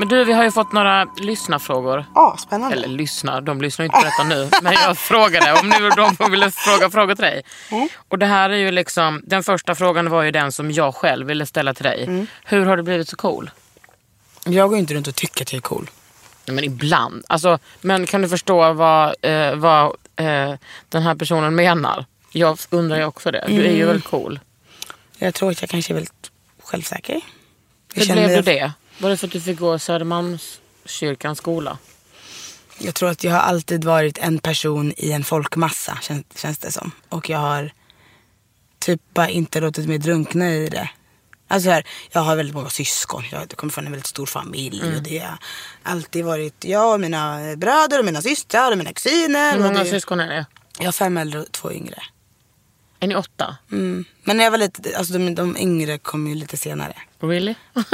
Men du, vi har ju fått några lyssnarfrågor. Ja, spännande. Eller lyssnar, de lyssnar ju inte på detta nu. Men jag frågade om nu de ville fråga frågor till dig. Mm. Och det här är ju liksom, den första frågan var ju den som jag själv ville ställa till dig. Mm. Hur har du blivit så cool? Jag går inte runt och tycker att jag är cool. Men ibland. Alltså, men kan du förstå vad, eh, vad eh, den här personen menar? Jag undrar ju också det. Du är ju Mm. väldigt cool. Jag tror att jag kanske är väldigt självsäker. Jag Hur känner blev du mig- det? Var det för att du fick gå Södermalmskyrkans skola? Jag tror att jag har alltid varit en person i en folkmassa, känns, känns det som. Och jag har typ bara inte låtit mig drunkna i det. Alltså så här, jag har väldigt många syskon. Jag kommer från en väldigt stor familj. Mm. Och det har alltid varit jag och mina bröder och mina systrar och mina kusiner. Hur många det, syskon är det? Jag har fem äldre och två yngre. Är ni åtta? Mm. Men när jag var lite, alltså de, de yngre kom ju lite senare. Really?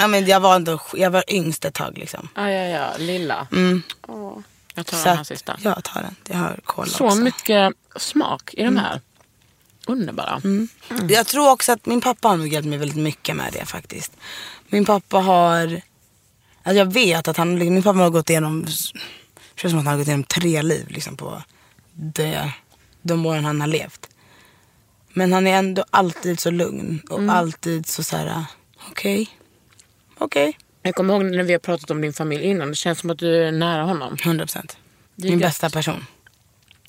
Ja, men jag, var ändå, jag var yngst ett tag liksom. Ja, ja, ja. Lilla. Mm. Åh, jag tar Så den här sista. jag tar den. Jag har cola Så också. mycket smak i de här. Underbara. Mm. Jag tror också att min pappa har nog hjälpt mig väldigt mycket med det faktiskt. Min pappa har, alltså jag vet att han, min pappa har gått igenom, det känns som att han har gått igenom tre liv liksom på det, de åren han har levt. Men han är ändå alltid så lugn och Mm. alltid så så här, okej, okej. Jag kommer ihåg när vi har pratat om din familj innan. Det känns som att du är nära honom. 100 procent. Min gött. bästa person.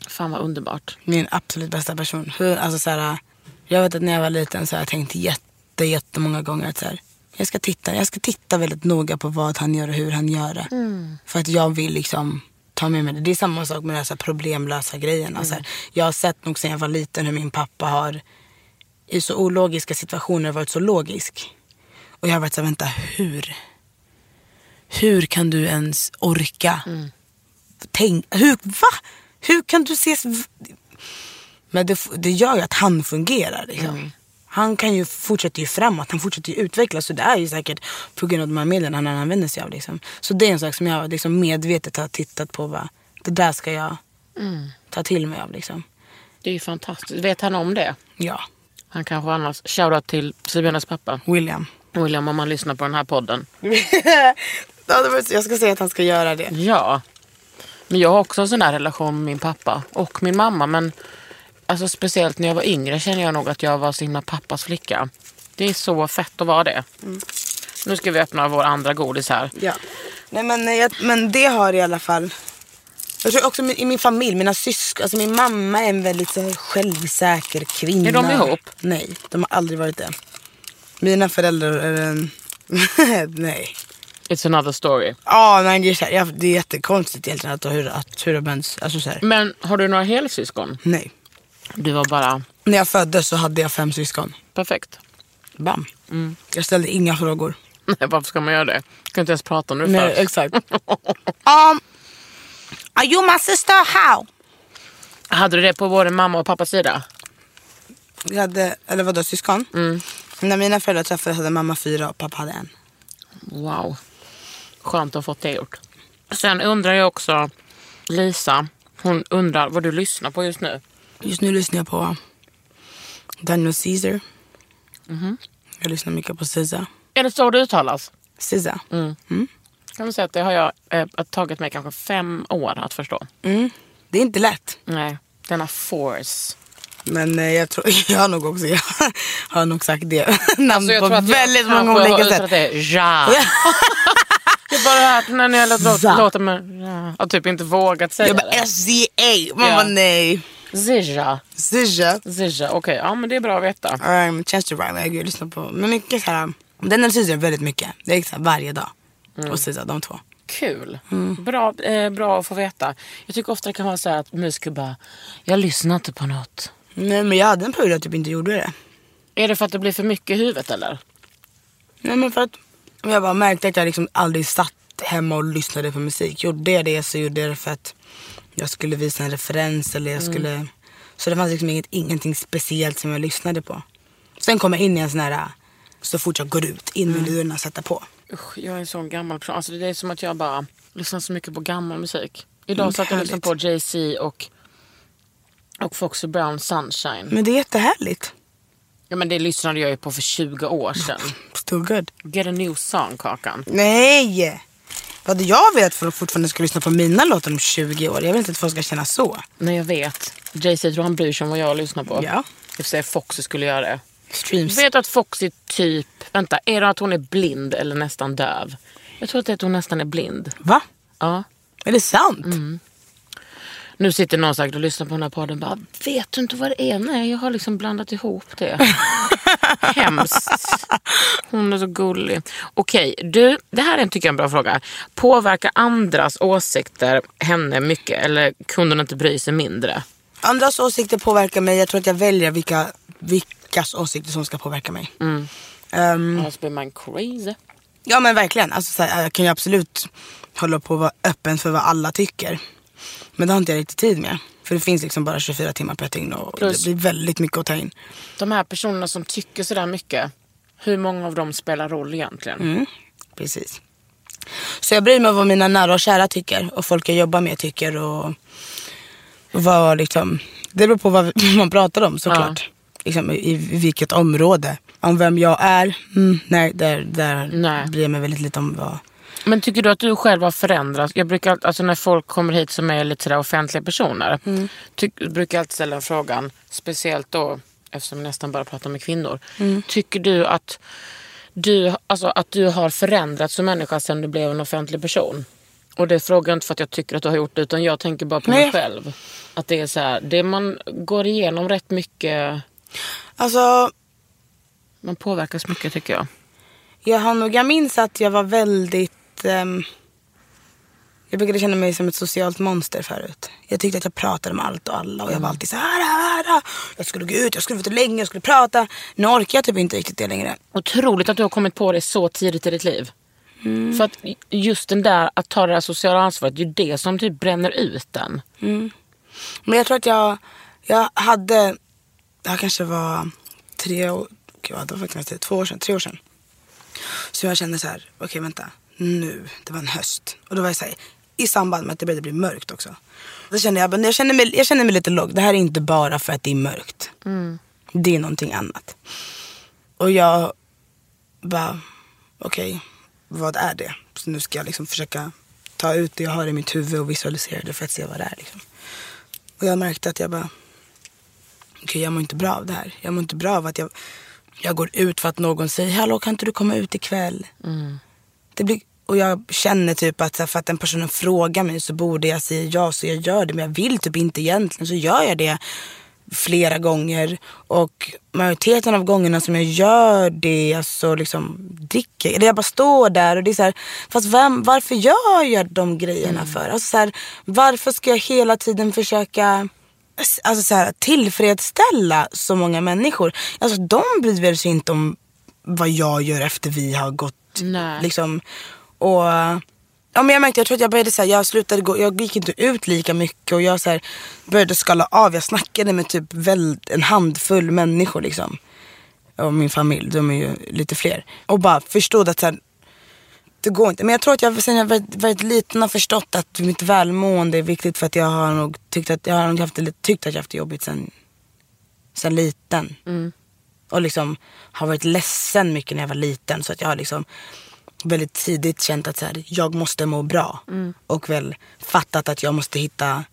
Fan vad underbart. Min absolut bästa person. Hur, alltså så här, jag vet att när jag var liten så har jag tänkt jätte, jättemånga gånger att så här, jag, ska titta, jag ska titta väldigt noga på vad han gör och hur han gör det. För att jag vill liksom ta med mig det. Det är samma sak med de här, problemlösa grejerna. Så här, jag har sett nog sen jag var liten hur min pappa har i så ologiska situationer varit så logisk. Och jag har varit så här, vänta hur? Hur kan du ens orka? Tänk, hur, va? Hur kan du ses... Men det, det gör ju att han fungerar. Liksom. Han kan ju fortsätta ju framåt, han fortsätter ju utvecklas. Så det är ju säkert på grund av de här medlen han använder sig av. Liksom. Så det är en sak som jag liksom medvetet har tittat på. Va? Det där ska jag ta till mig av. Liksom. Det är ju fantastiskt. Vet han om det? Ja, Han kanske annars... Shoutout till Sabinas pappa. William. William om han lyssnar på den här podden. jag ska säga att han ska göra det. Ja. Men jag har också en sån där relation med min pappa och min mamma. Men alltså, speciellt när jag var yngre känner jag nog att jag var så himla pappas flicka. Det är så fett att vara det. Nu ska vi öppna vår andra godis här. Ja. Nej, men, eh, jag, men det har i alla fall... Jag tror också i min familj, mina syskon. Alltså min mamma är en väldigt så här, självsäker kvinna. Är de ihop? Nej, de har aldrig varit det. Mina föräldrar är en... nej. It's another story. Ja, nej, det är, så här, det är jättekonstigt egentligen att, hur, att, hur de ens... Alltså, så här, Men har du några helsyskon? nej. Du var bara När jag föddes så hade jag fem syskon. perfekt. Bam. Jag ställde inga frågor. Nej, varför ska man göra det? Jag kan inte ens prata om det Nej, först. exakt. um, are you my sister? How? Hade du det på både mamma och pappas sida? Vi hade, eller vadå, syskon? När mina föräldrar träffades hade mamma fyra och pappa hade en. Wow. Skönt att ha fått det gjort. Sen undrar jag också, Lisa, Hon undrar vad du lyssnar på just nu. Just nu lyssnar jag på Daniel Caesar. Mhm. Jag lyssnar mycket på SZA. Är det så det uttalas? SZA. Kan man säga att det har jag eh, tagit mig kanske fem år att förstå. Det är inte lätt. Nej, denna force. Men eh, jag tror, jag har nog också, jag har nog sagt det namn Alltså, jag på tror att jag väldigt många olika sätt. det. Ja. jag bara hört när ni har låtit låta mig... Ja. Typ inte vågat säga Jag bara det. SZA. Man Ja. bara nej. Zija. SZA. Zija. Okej, ja men det är bra att veta. Um, Chance to Rhyme, jag lyssnar på. Men mycket så här. Daniel Caesar väldigt mycket. Det är så här varje dag. Mm. Och SZA, de två. Kul. Mm. Bra, eh, bra att få veta. Jag tycker ofta det kan vara så att musiker bara, jag lyssnar inte på något. Nej men jag hade en period att jag typ inte gjorde det. Är det för att det blir för mycket i huvudet eller? Nej men för att jag bara märkte att jag liksom aldrig satt hemma och lyssnade på musik. Gjorde jag det så gjorde jag det för att jag skulle visa en referens eller jag skulle... Så det fanns liksom inget, ingenting speciellt som jag lyssnade på. Sen kom jag in i en sån här, så fort jag går ut, in med lurarna och sätta på. Usch, jag är en sån gammal person. Alltså, det är som att jag bara lyssnar så mycket på gammal musik. Idag Mm, satt jag och lyssnade på. Jay-Z och, och Foxy Brown Sunshine. Men det är jättehärligt. Ja, men det lyssnade jag ju på för 20 år sedan. Still good. Get a new song, Kakan. Nej! Vad jag för att fortfarande ska lyssna på mina låtar om 20 år? Jag vill inte att folk ska känna så. Nej, jag vet. Jay-Z tror han bryr sig om vad jag lyssnar på. Ja. För sig Foxy skulle göra det. Streams. Vet att Foxy typ, vänta, är det att hon är blind eller nästan döv? Jag tror att det är att hon nästan är blind. Va? Ja. Är det sant? Nu sitter någon säkert och lyssnar på den här podden och bara, vet du inte vad det är? Nej, jag har liksom blandat ihop det. Hemskt. Hon är så gullig. Okej, du, det här är en, tycker jag, en bra fråga. Påverkar andras åsikter henne mycket eller kunde hon inte bry sig mindre? Andras åsikter påverkar mig. Jag tror att jag väljer vilka, vilkas åsikter som ska påverka mig. Mm. Annars blir man crazy. ja men verkligen. Alltså, så här, jag kan ju absolut hålla på att vara öppen för vad alla tycker. Men det har inte jag riktigt tid med. För det finns liksom bara 24 timmar per dygn och Plus- det blir väldigt mycket att ta in. De här personerna som tycker sådär mycket, hur många av dem spelar roll egentligen? Mm. Precis. Så jag bryr mig om vad mina nära och kära tycker och folk jag jobbar med tycker. Och, och vad liksom, det beror på vad man pratar om såklart. Liksom, i, I vilket område. Om vem jag är, mm, nej, där, där Nej. bryr jag mig väldigt lite om vad. Men tycker du att du själv har förändrats? Jag brukar, alltså när folk kommer hit som är lite sådär offentliga personer, ty, brukar jag alltid ställa den frågan, speciellt då eftersom jag nästan bara pratar med kvinnor. Tycker du att du, alltså, att du har förändrats som människa sedan du blev en offentlig person? Och det frågar jag inte för att jag tycker att du har gjort det, utan jag tänker bara på mig Nej. själv. Att det är så här, det man går igenom rätt mycket, Alltså, man påverkas mycket tycker jag. jag har nog, jag minns att jag var väldigt, ehm, jag brukade känna mig som ett socialt monster förut. Jag tyckte att jag pratade med allt och alla och jag var alltid så här, här, här. Jag skulle gå ut, jag skulle vara länge, jag skulle prata. Nu orkar jag typ inte riktigt det längre. Otroligt att du har kommit på det så tidigt i ditt liv. För att just den där att ta det där sociala ansvaret, det är ju det som typ bränner ut den. Men jag tror att jag, jag hade, jag kanske var tre år, gud, det var faktiskt två år sedan, tre år sedan. Så jag kände så här, okej vänta, nu, det var en höst. Och då var jag så här, i samband med att det började bli mörkt också. Då kände jag, men jag känner mig, jag känner mig lite låg. Det här är inte bara för att det är mörkt. Det är någonting annat. Och jag bara, okej, vad är det? Så nu ska jag liksom försöka ta ut det jag har i mitt huvud och visualisera det för att se vad det är. Liksom. Och jag märkte att jag bara, okej jag mår inte bra av det här. Jag mår inte bra av att jag, jag går ut för att någon säger, hallå kan inte du komma ut ikväll? Det blir, och jag känner typ att för att den personen frågar mig så borde jag säga ja så jag gör det. Men jag vill typ inte egentligen så gör jag det flera gånger. Och majoriteten av gångerna som jag gör det så liksom dricker Eller jag bara står där och det är så här, fast vem, varför gör jag de grejerna för? Alltså så här, varför ska jag hela tiden försöka alltså så här, tillfredsställa så många människor? Alltså de bryr sig inte om vad jag gör efter vi har gått Nej. liksom. Och ja, men jag märkte, jag tror att jag började så här, jag slutade gå, jag gick inte ut lika mycket och jag så här, började skala av. Jag snackade med typ väl, en handfull människor liksom. Och min familj, de är ju lite fler. Och bara förstod att så här, det går inte. Men jag tror att jag sen jag varit, varit liten har förstått att mitt välmående är viktigt för att jag har nog tyckt att jag har nog haft tyckt att jag haft det jobbigt sen, sen liten. Och liksom har varit ledsen mycket när jag var liten. Så att jag har liksom väldigt tidigt känt att så här, jag måste må bra. Och väl fattat att jag måste hitta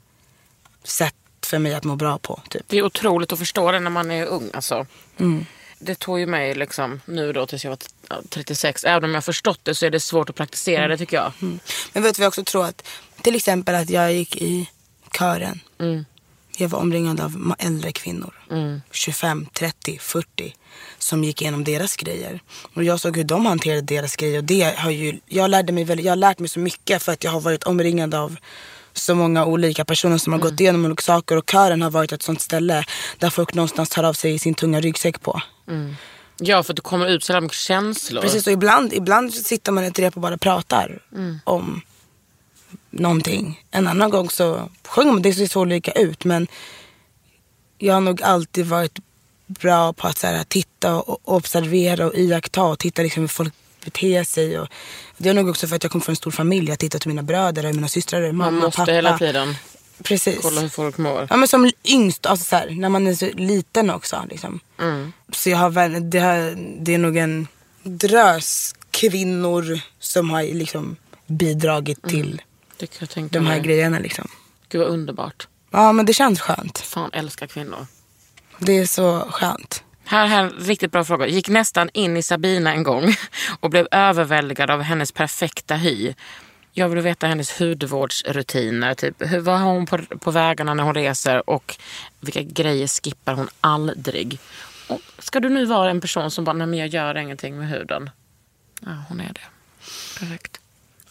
sätt för mig att må bra på. Typ. Det är otroligt att förstå det när man är ung. Alltså. Det tog ju mig liksom, nu då tills jag var ja, 36. Även om jag har förstått det så är det svårt att praktisera det tycker jag. Men vet du vad jag också tror att till exempel att jag gick i kören. Jag var omringad av äldre kvinnor. 25, 30, 40. Som gick igenom deras grejer. Och jag såg hur de hanterade deras grejer. Och det har ju, jag, lärde mig väldigt, jag har lärt mig så mycket för att jag har varit omringad av så många olika personer som har gått igenom olika saker. Och kören har varit ett sånt ställe där folk någonstans tar av sig sin tunga ryggsäck på. Ja, för att det kommer ut så mycket känslor. Precis, och ibland, ibland sitter man i ett rep och bara pratar om någonting. En annan gång så sjunger man, det ser så olika ut men jag har nog alltid varit bra på att så här, titta och observera och iaktta och titta liksom hur folk beter sig. Och, det är nog också för att jag kommer från en stor familj. Jag tittar till mina bröder och mina systrar och mamma Man måste pappa. hela tiden Precis. kolla hur folk mår. Ja men som yngst, alltså så här, när man är så liten också. Liksom. Så jag har, det, har, det är nog en drös kvinnor som har liksom bidragit till Det kan jag tänka de här mig. grejerna. Liksom. Gud vad underbart. Ja men det känns skönt. Fan älskar kvinnor. Det är så skönt. Här, här en riktigt bra fråga. Gick nästan in i Sabina en gång och blev överväldigad av hennes perfekta hy. Jag vill veta hennes hudvårdsrutiner. Typ, hur, vad har hon på, på vägarna när hon reser och vilka grejer skippar hon aldrig? Och ska du nu vara en person som bara, nej men jag gör ingenting med huden. Ja, hon är det. Perfekt.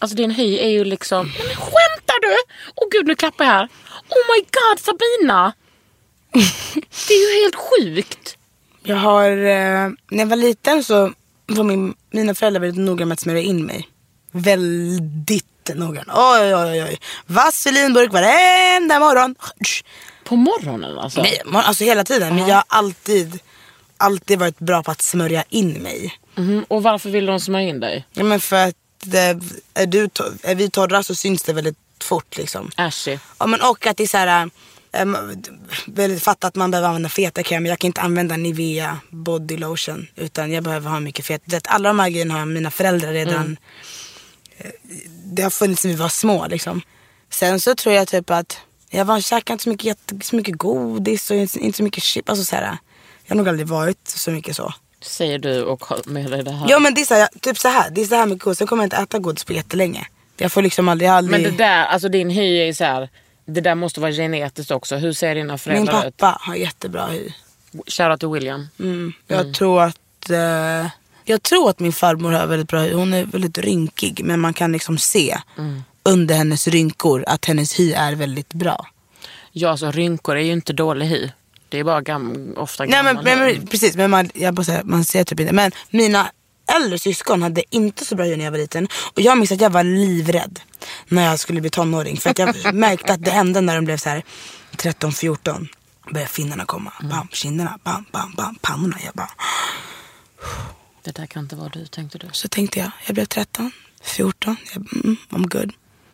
Alltså din hy är ju liksom, nej men skämtar du? Åh gud, nu klappar jag här. Oh my god Sabina! Det är ju helt sjukt. Jag har, eh, när jag var liten så var min, mina föräldrar väldigt noga med att smörja in mig. Väldigt noga. Oj oj oj. Vaselinburk varenda morgon. På morgonen alltså? Nej, alltså hela tiden. Men jag har alltid, alltid varit bra på att smörja in mig. Mhm, Och varför vill de smörja in dig? Ja, men för att det, är, du, är vi torra så syns det väldigt fort liksom. Ashy. Ja, men och att det är så här, ähm, väldigt fatta att man behöver använda feta krämer. Jag kan inte använda Nivea body lotion utan jag behöver ha mycket fet. Det, alla de här grejerna har mina föräldrar redan. eh, Det har funnits sen vi var små liksom. Sen så tror jag typ att jag var, käkade inte så mycket, så mycket godis och inte så mycket chip. Alltså så här, jag har nog aldrig varit så mycket så. Säger du och har med dig det här. Ja men det är så här, typ så här, det är så här med godis. Sen kommer jag inte äta godis på jättelänge. Jag får liksom aldrig, aldrig... Men det där, alltså din hy är så här. Det där måste vara genetiskt också. Hur ser dina Min föräldrar ut? pappa har jättebra hy. Shoutout till William. Mm. Jag tror att eh, Jag tror att min farmor har väldigt bra hy. Hon är väldigt rynkig men man kan liksom se under hennes rynkor att hennes hy är väldigt bra. Ja, alltså rynkor är ju inte dålig hy. Det är bara gam, ofta Nej gammal men, men, precis, men man, jag bara säger, man ser typ inte. Men mina äldre syskon hade inte så bra hy när jag var liten. Och jag minns att jag var livrädd när jag skulle bli tonåring. För att jag märkte att det hände när de blev så här 13-14. Började finnarna komma. Bam, kinderna, bam, bam, bam, pannorna. Jag bara, Det där kan inte vara du, tänkte du. Så tänkte jag, jag blev 13, 14, jag, mm, I'm good.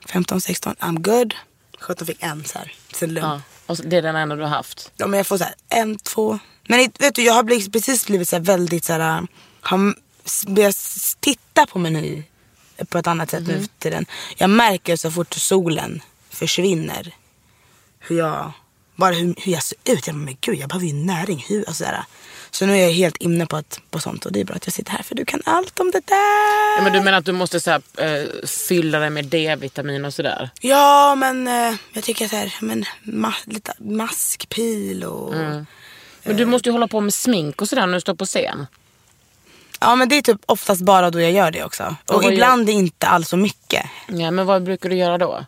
15, 16, I'm good. 17 fick en så här, sen lugn. Ja. Och det är den enda du har haft. Ja, men jag får så här, en, två. Men vet du, jag har blivit, precis blivit så väldigt så här, har börjat titta på min hy på ett annat sätt nu för tiden. Jag märker så fort solen försvinner hur jag, bara hur, hur jag ser ut. Jag bara, men gud jag behöver ju näring. Hur, alltså, så, här. Så nu är jag helt inne på, att, på sånt och det är bra att jag sitter här för du kan allt om det där. Ja, men du menar att du måste så här, eh, fylla dig med D-vitamin och sådär? Ja, men eh, jag tycker så här, men, ma lite maskpil och... Men du måste ju hålla på med smink och sådär när du står på scen. Ja, men det är typ oftast bara då jag gör det också. Och Och, ibland inte alls så mycket. Ja, men vad brukar du göra då?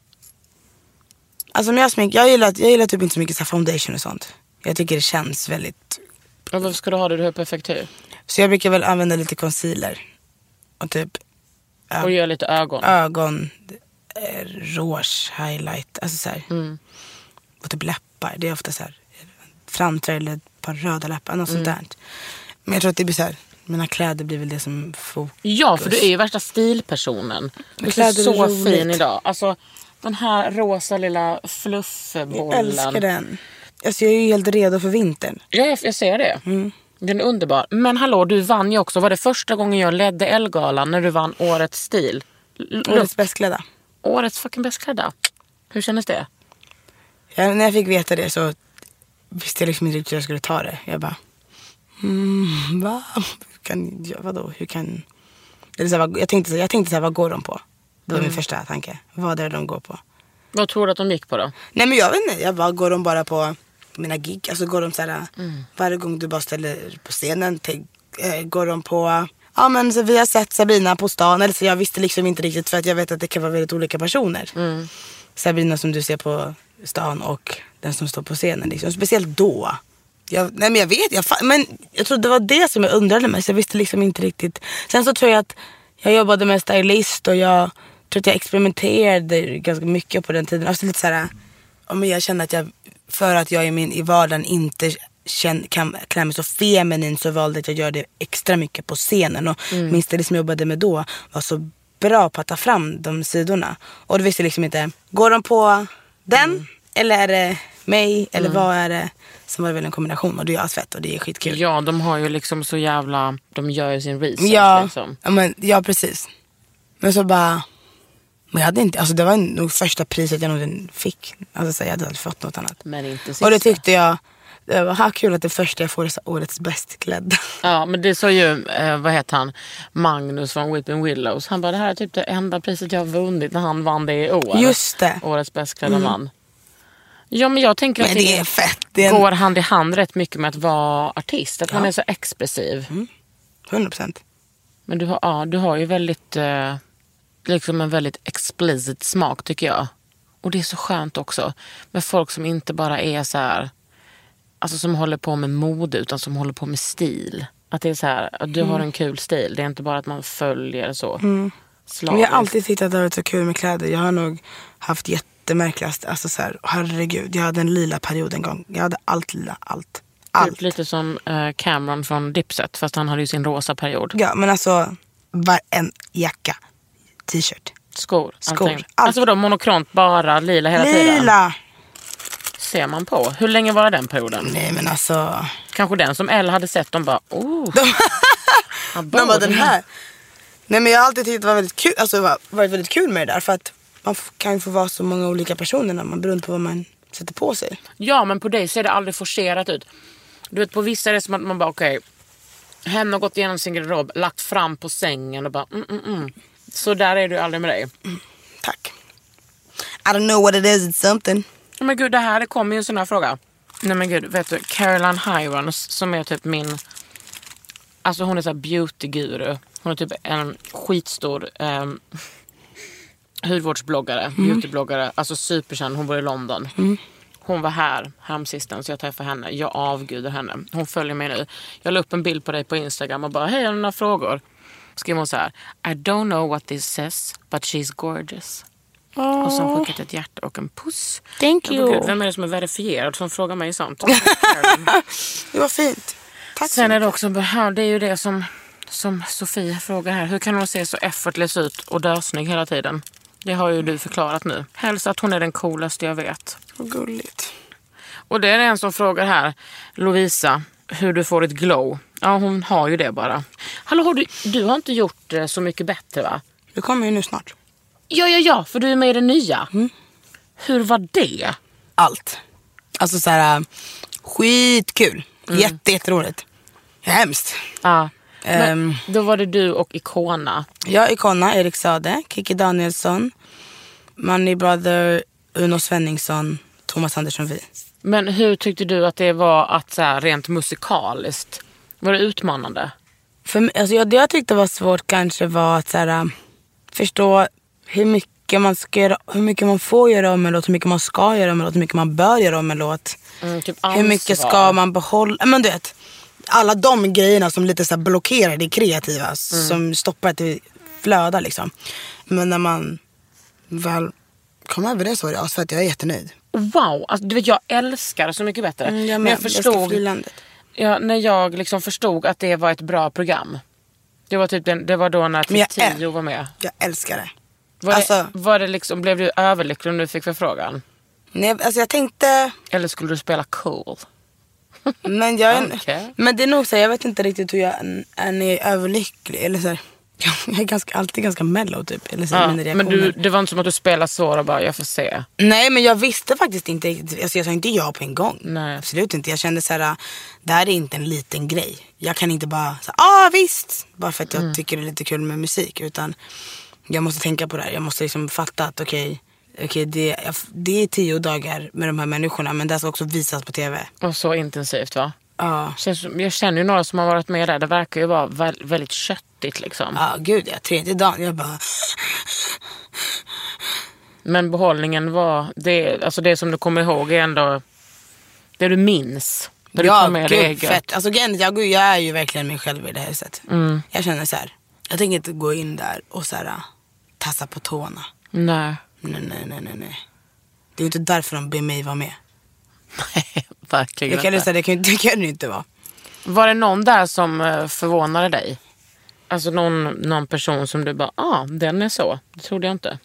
Alltså om jag smink, jag gillar, jag gillar typ inte så mycket så foundation och sånt. Jag tycker det känns väldigt... Och varför ska du ha det? Du har perfekt hy. Så jag brukar väl använda lite concealer. Och typ Och gör lite ögon. ögon, eh, rouge, highlight. Alltså så här. Mm. Och typ läppar. Det är ofta så här framträd eller ett par röda läppar. Något sånt där. Men jag tror att det blir så här. mina kläder blir väl det som fokus. Ja, för du är ju värsta stilpersonen. Du är så fin idag. Alltså, den här rosa lilla Jag fluffbollen. älskar den. Alltså jag är ju helt redo för vintern. Ja, jag, jag ser det. Mm. Den är underbar. Men hallå, du vann ju också. Var det första gången jag ledde Elgalan när du vann Årets stil? L- Årets bästklädda. Årets fucking bästklädda. Hur kändes det? Ja, när jag fick veta det så visste jag liksom inte riktigt hur jag skulle ta det. Jag bara, mm, va? Hur kan, ja, vadå? Hur kan... Eller så här, jag tänkte, så- jag tänkte så här, vad går de på? Det var min första tanke. Vad är det de går på? Vad tror du att de gick på då? Nej men jag vet inte. Jag bara, går de bara på mina gig? Alltså går de så här, varje gång du bara ställer på scenen, tänk, eh, går de på Ja men så vi har sett Sabina på stan, eller så jag visste liksom inte riktigt för att jag vet att det kan vara väldigt olika personer. Sabina som du ser på stan och den som står på scenen. Liksom. Speciellt då. Jag, nej men jag vet, jag, men jag tror det var det som jag undrade mest. Jag visste liksom inte riktigt. Sen så tror jag att jag jobbade med stylist och jag tror att jag experimenterade ganska mycket på den tiden. Alltså lite såhär, ja, men jag kände att jag, för att jag i, min, i vardagen inte känn, kan klä mig så feminin så valde jag att jag gör det extra mycket på scenen. Och min stylist som jag jobbade med då var så bra på att ta fram de sidorna. Och då visste jag liksom inte, går de på den? Eller är det mig? Eller vad är det? Sen var det väl en kombination och det är asfett och det är skitkul. Ja, de har ju liksom så jävla... De gör ju sin research Ja, liksom. ja, men, ja precis. Men så bara, men jag hade inte, alltså det var nog första priset jag någonsin fick. Alltså så jag hade aldrig fått något annat. Men inte sista. Och det tyckte jag, det var kul att det första jag får är årets bäst klädda. Ja, men det sa ju, eh, vad heter han, Magnus från Weeping Willows. Han bara, det här är typ det enda priset jag har vunnit när han vann det i år. Just det. Årets bäst klädda man. Ja, men jag tänker Men att det. Det en, går hand i hand rätt mycket med att vara artist. Att man Ja. är så expressiv. 100%. Men du har, ja, du har ju väldigt, eh, liksom en väldigt explicit smak tycker jag. Och det är så skönt också. Med folk som inte bara är så här, alltså som håller på med mode utan som håller på med stil. Att det är så här, att du har en kul stil. Det är inte bara att man följer så. Slaviskt. jag har alltid tyckt att det har varit så kul med kläder. Jag har nog haft jättemärkligast, alltså så här, herregud. Jag hade en lila period en gång. Jag hade allt lila, allt. Allt. Typ lite som eh, Cameron från Dipset. Fast han hade ju sin rosa period. Ja men alltså, var en jacka, t-shirt. Skor. Skor, allting. allt. Alltså vadå monokrant bara lila hela tiden? Lila! Ser man på. Hur länge var den perioden? Nej men alltså. Kanske den som Elle hade sett. De bara oh. De bara den här. Nej men jag har alltid tyckt det var väldigt kul, alltså varit väldigt kul med det där. För att man kan ju få vara så många olika personer när man beroende på vad man sätter på sig. Ja men på dig ser det aldrig forcerat ut. Du vet på vissa är det som att man bara okej. hen har gått igenom sin garderob, lagt fram på sängen och bara mm, mm, mm. Så där är du aldrig med dig. Tack. I don't know what it is, it's something. Men gud det här det kommer ju en sån här fråga. Nej men gud vet du Caroline Hirons som är typ min Alltså hon är så här beautyguru. Hon är typ en skitstor ehm, hudvårdsbloggare, beautybloggare. Alltså superkänd. Hon bor i London. Hon var här häromsistens så jag träffade henne. Jag avgudar henne. Hon följer mig nu. Jag la upp en bild på dig på Instagram och bara hej har du några frågor? Skrev hon så här. I don't know what this says but she's gorgeous. Och så skickat ett hjärta och en puss. Thank you. Gud, vem är det som är verifierad som frågar mig sånt? Det var fint. Tack Sen är det också, det är ju det som, som Sofie frågar här. Hur kan hon se så effortless ut och dösnygg hela tiden? Det har ju du förklarat nu. Helst att hon är den coolaste jag vet. Vad gulligt. Och det är en som frågar här, Lovisa, hur du får ett glow. Ja, hon har ju det bara. Hallå, har du, du har inte gjort det så mycket bättre va? Det kommer ju nu snart. Ja, ja, ja, för du är med i det nya. Hur var det? Allt. Alltså så här äh, skitkul. Jätte, jätteroligt. Hemskt. Ja. Men Ehm, då var det du och Icona. jag, Icona, Erik Sade, Kiki Danielsson, Money Brother, Uno Svenningsson, Thomas Andersson Vi. Men hur tyckte du att det var att så här, rent musikaliskt? Var det utmanande? För, alltså, jag, det jag tyckte var svårt kanske var att så här, äh, förstå hur mycket, man ska göra, hur mycket man får göra om en låt, hur mycket man ska göra om en låt, hur mycket man bör göra om en låt. Mm, typ Hur mycket ska man behålla? Men du vet, alla de grejerna som lite så blockerar det kreativa. Som stoppar att det flödar liksom. Men när man väl kom över det så var det att jag är jättenöjd. Wow, alltså, du vet jag älskar det så mycket bättre. Mm, jag men med. jag Jag förstod, landet. Ja, när jag liksom förstod att det var ett bra program. Det var, typ den, det var då när jag typ Tio var med. Jag älskar det. Var, Alltså- det, var det liksom, blev du överlycklig om du fick förfrågan? Nej, alltså jag tänkte, Eller skulle du spela cool? men jag Okej. men det är nog så jag vet inte riktigt hur jag är när jag är överlycklig. Eller så här, jag är ganska, alltid ganska mellow typ. Eller så, Ja, mina men du, det var inte som att du spelade så och bara, jag får se. Nej men jag visste faktiskt inte. Alltså jag sa inte ja på en gång. Nej. Absolut inte. Jag kände så här, det här är inte en liten grej. Jag kan inte bara, ja ah, visst. Bara för att jag Mm. tycker det är lite kul med musik. Utan jag måste tänka på det här. Jag måste liksom fatta att okej, okej, det, det är tio dagar med de här människorna. Men det ska också visas på tv. Och så intensivt va? Ja, jag känner ju några som har varit med där. Det verkar ju vara vä- väldigt köttigt liksom. ja gud ja. Tredje dagen, jag bara, Men behållningen var, det, alltså det som du kommer ihåg är ändå det du minns. Det du ja tar med gud eget. fett. Alltså jag, jag är ju verkligen mig själv i det här huset. Mm. Jag känner så här, jag tänker inte gå in där och så här, tassa på tårna. Nej. Nej, nej, nej, nej, nej. Det är ju inte därför de ber mig vara med. Nej, verkligen Jag kan, inte. säga, det, kan, det kan det ju inte vara. Var det någon där som eh, förvånade dig? Alltså någon, någon person som du bara, ah, den är så. Det trodde jag inte.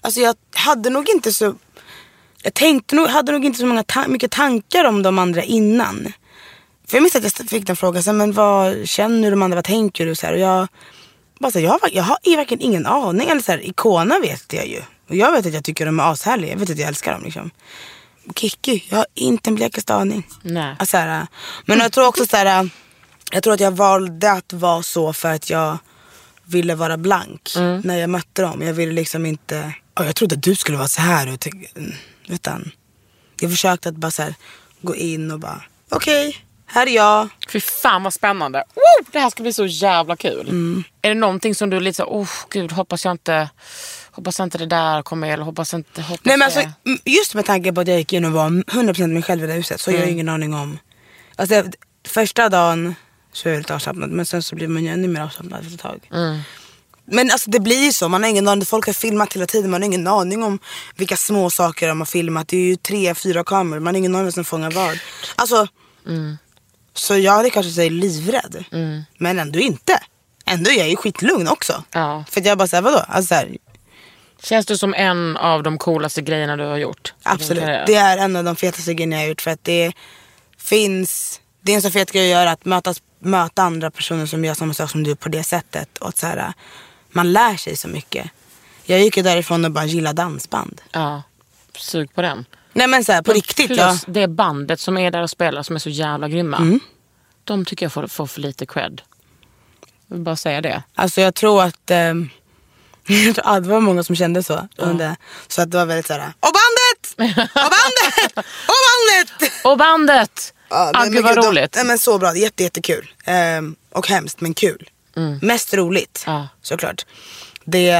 Alltså jag hade nog inte så... Jag tänkte nog, hade nog inte så många ta- mycket tankar om de andra innan. För jag minns att jag fick den frågan, så här, men vad känner du de andra, vad tänker du? Så här, och jag, bara så här, jag, har, jag har verkligen ingen aning. Eller så här, Icona vet jag ju. Och jag vet att jag tycker de är ashärliga. Jag vet att jag älskar dem. Liksom. Kikki, jag har inte en blekaste aning. Nej. Alltså, så här, men jag tror också så här, jag tror att jag valde att vara så för att jag ville vara blank när jag mötte dem. Jag ville liksom inte, "Åh, jag trodde att du skulle vara så här. Utan jag försökte att bara så här, gå in och bara, okej, här är jag. Fy fan vad spännande. Oh, det här ska bli så jävla kul. Mm. Är det någonting som du är lite så, oh gud, hoppas jag inte, hoppas inte det där kommer eller hoppas inte, hoppas Nej, men alltså, just med tanke på att jag gick in och var 100% mig själv i det huset så har jag ingen aning om. Alltså, jag- första dagen så är jag lite avslappnad men sen så blir man ju ännu mer avslappnad efter ett tag. Men alltså det blir ju så, man har ingen aning, folk har filmat hela tiden, man har ingen aning om vilka små saker de har filmat. Det är ju tre, fyra kameror, man har ingen aning om vad som fångar vad. Alltså, så jag hade kanske sagt livrädd. Men ändå inte. Ändå är jag ju skitlugn också. Ja. För jag bara såhär, vadå? Alltså, så här, Känns du som en av de coolaste grejerna du har gjort? Absolut. Det är en av de fetaste grejerna jag har gjort för att det finns, det är en så fet grej att göra att mötas, möta andra personer som gör samma sak som du på det sättet. Och så här, man lär sig så mycket. Jag gick ju därifrån och bara gillade dansband. Ja, sug på den. Nej men så här, på riktigt. Plus Ja. det bandet som är där och spelar som är så jävla grymma. Mm. De tycker jag får, får för lite cred. Jag vill bara säga det. Alltså jag tror att ehm, jag tror att det var många som kände så. under- Så att det var väldigt så här. Och bandet! Och bandet! Och bandet! Och bandet! Ja, ah, nej, gud men vad de- roligt. Nej, men så bra, jätte, jättekul. Ehm, och hemskt men kul. Mest roligt Ja. såklart. Det,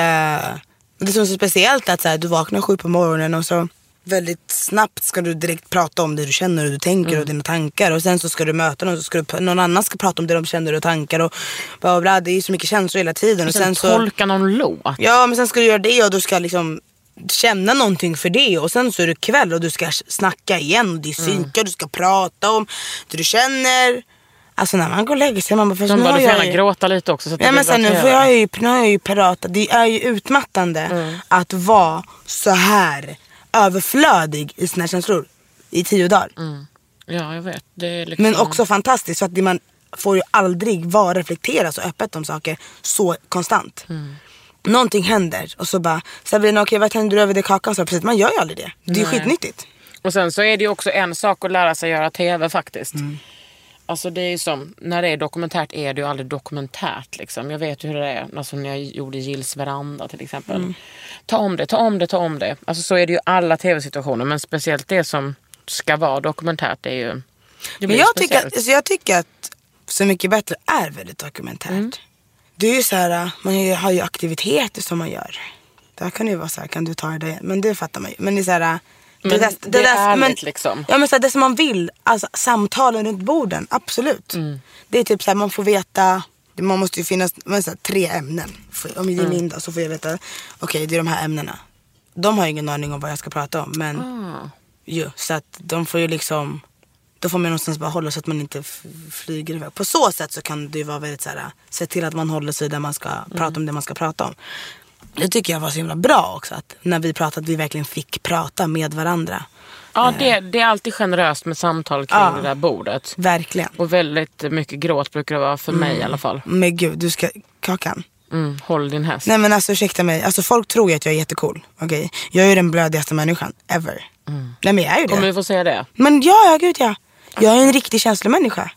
det som är så speciellt att så här, du vaknar sju på morgonen och så väldigt snabbt ska du direkt prata om det du känner och du tänker och dina tankar. Och sen så ska du möta någon, så ska du, någon annan ska prata om det de känner och tankar. Och bla, bla, bla. Det är ju så mycket känslor hela tiden. Och Sen sen så, tolka någon låt. Ja men sen ska du göra det och du ska liksom känna någonting för det och sen så är det kväll och du ska snacka igen och det är synka du ska prata om det du känner. Alltså när man går och lägger sig man bara, nu bara, du får gärna ju- gråta lite också. Så att Ja, men sen nu får jag ju, nu har jag ju pratat. Det är ju utmattande Mm. att vara så här överflödig i sina känslor i tio dagar. Ja, jag vet. Liksom... Men också fantastiskt för att man får ju aldrig vara reflektera så öppet om saker så konstant. Någonting händer och så bara Sabrina okej vad tänder du över det kakan? Så precis, man gör ju aldrig det. Det är ju Nej. skitnyttigt. Och sen så är det ju också en sak att lära sig göra tv faktiskt. Mm. Alltså det är ju som, när det är dokumentärt är det ju aldrig dokumentärt liksom. Jag vet ju hur det är, alltså när jag gjorde Gills veranda till exempel. Mm. Ta om det, ta om det, ta om det. Alltså så är det ju alla tv-situationer men speciellt det som ska vara dokumentärt är ju... Det Men jag tycker, att, alltså jag tycker att Så mycket bättre är väldigt dokumentärt. Mm. Det är ju så här, man har ju aktiviteter som man gör. Där kan det ju vara så här, kan du ta det? Men det fattar man ju. Men det är så här, Men det är ärligt, liksom. Ja men så här, det som man vill, alltså samtalen runt borden, absolut. Mm. Det är typ så här, man får veta, det- man måste ju finnas men så här, tre ämnen. Om det är Mm. min dag så får jag veta, okej det är de här ämnena. De har ingen aning om vad jag ska prata om men Ah. ju, så att de får ju liksom Då får man någonstans bara hålla så att man inte flyger iväg. På så sätt så kan det ju vara väldigt så här, se till att man håller sig där man ska prata om det man ska prata om. Det tycker jag var så himla bra också. Att när vi pratade, att vi verkligen fick prata med varandra. Ja, det, det är alltid generöst med samtal kring Ja. det där bordet. Verkligen. Och väldigt mycket gråt brukar det vara för mig i alla fall. Men gud, du ska, Kakan. Mm, håll din häst. Nej men alltså ursäkta mig, alltså, folk tror ju att jag är jättecool. Okej? Jag är ju den blödigaste människan ever. Nej men jag är ju det. Om vi får säga det. Men ja, ja gud ja. Jag är en riktig känslomänniska.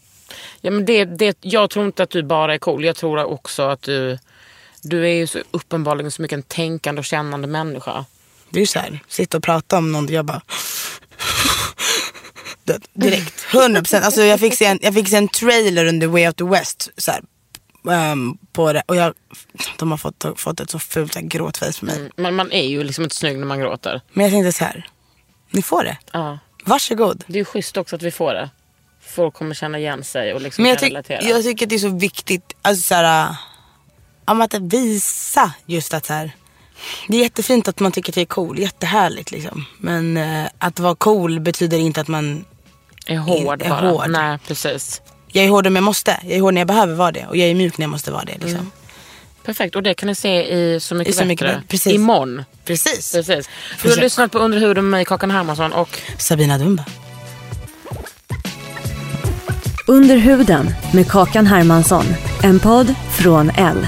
Ja, men det, det. Jag tror inte att du bara är cool. Jag tror också att du, du är ju så uppenbarligen så mycket en tänkande och kännande människa. Det är ju såhär, sitta och prata om någonting, jag bara... Död, direkt, 100%. Alltså jag fick se en, jag fick se en trailer under Way Out the West. Så här, ehm, på det. Och jag, de har fått, fått ett så fult så här, gråtface på mig. Mm. Men man är ju liksom inte snygg när man gråter. Men jag tänkte så här, ni får det. Ja. Varsågod. Det är ju schysst också att vi får det. Folk kommer känna igen sig och liksom Men jag, kan relatera. jag tycker att det är så viktigt alltså, så här, om att visa just att så här, det är jättefint att man tycker att det är cool, jättehärligt liksom. Men äh, att vara cool betyder inte att man, är hård är bara. hård. Nej, precis. jag är hård om jag måste, jag är hård när jag behöver vara det och jag är mjuk när jag måste vara det. Liksom. Perfekt. Och det kan ni se i Så mycket I Så mycket bättre. bättre, precis. Imorgon. Precis. Precis. Du har lyssnat på Under huden med mig, Kakan Hermansson. Och Sabina Dumba. Under huden med Kakan Hermansson. En podd från L.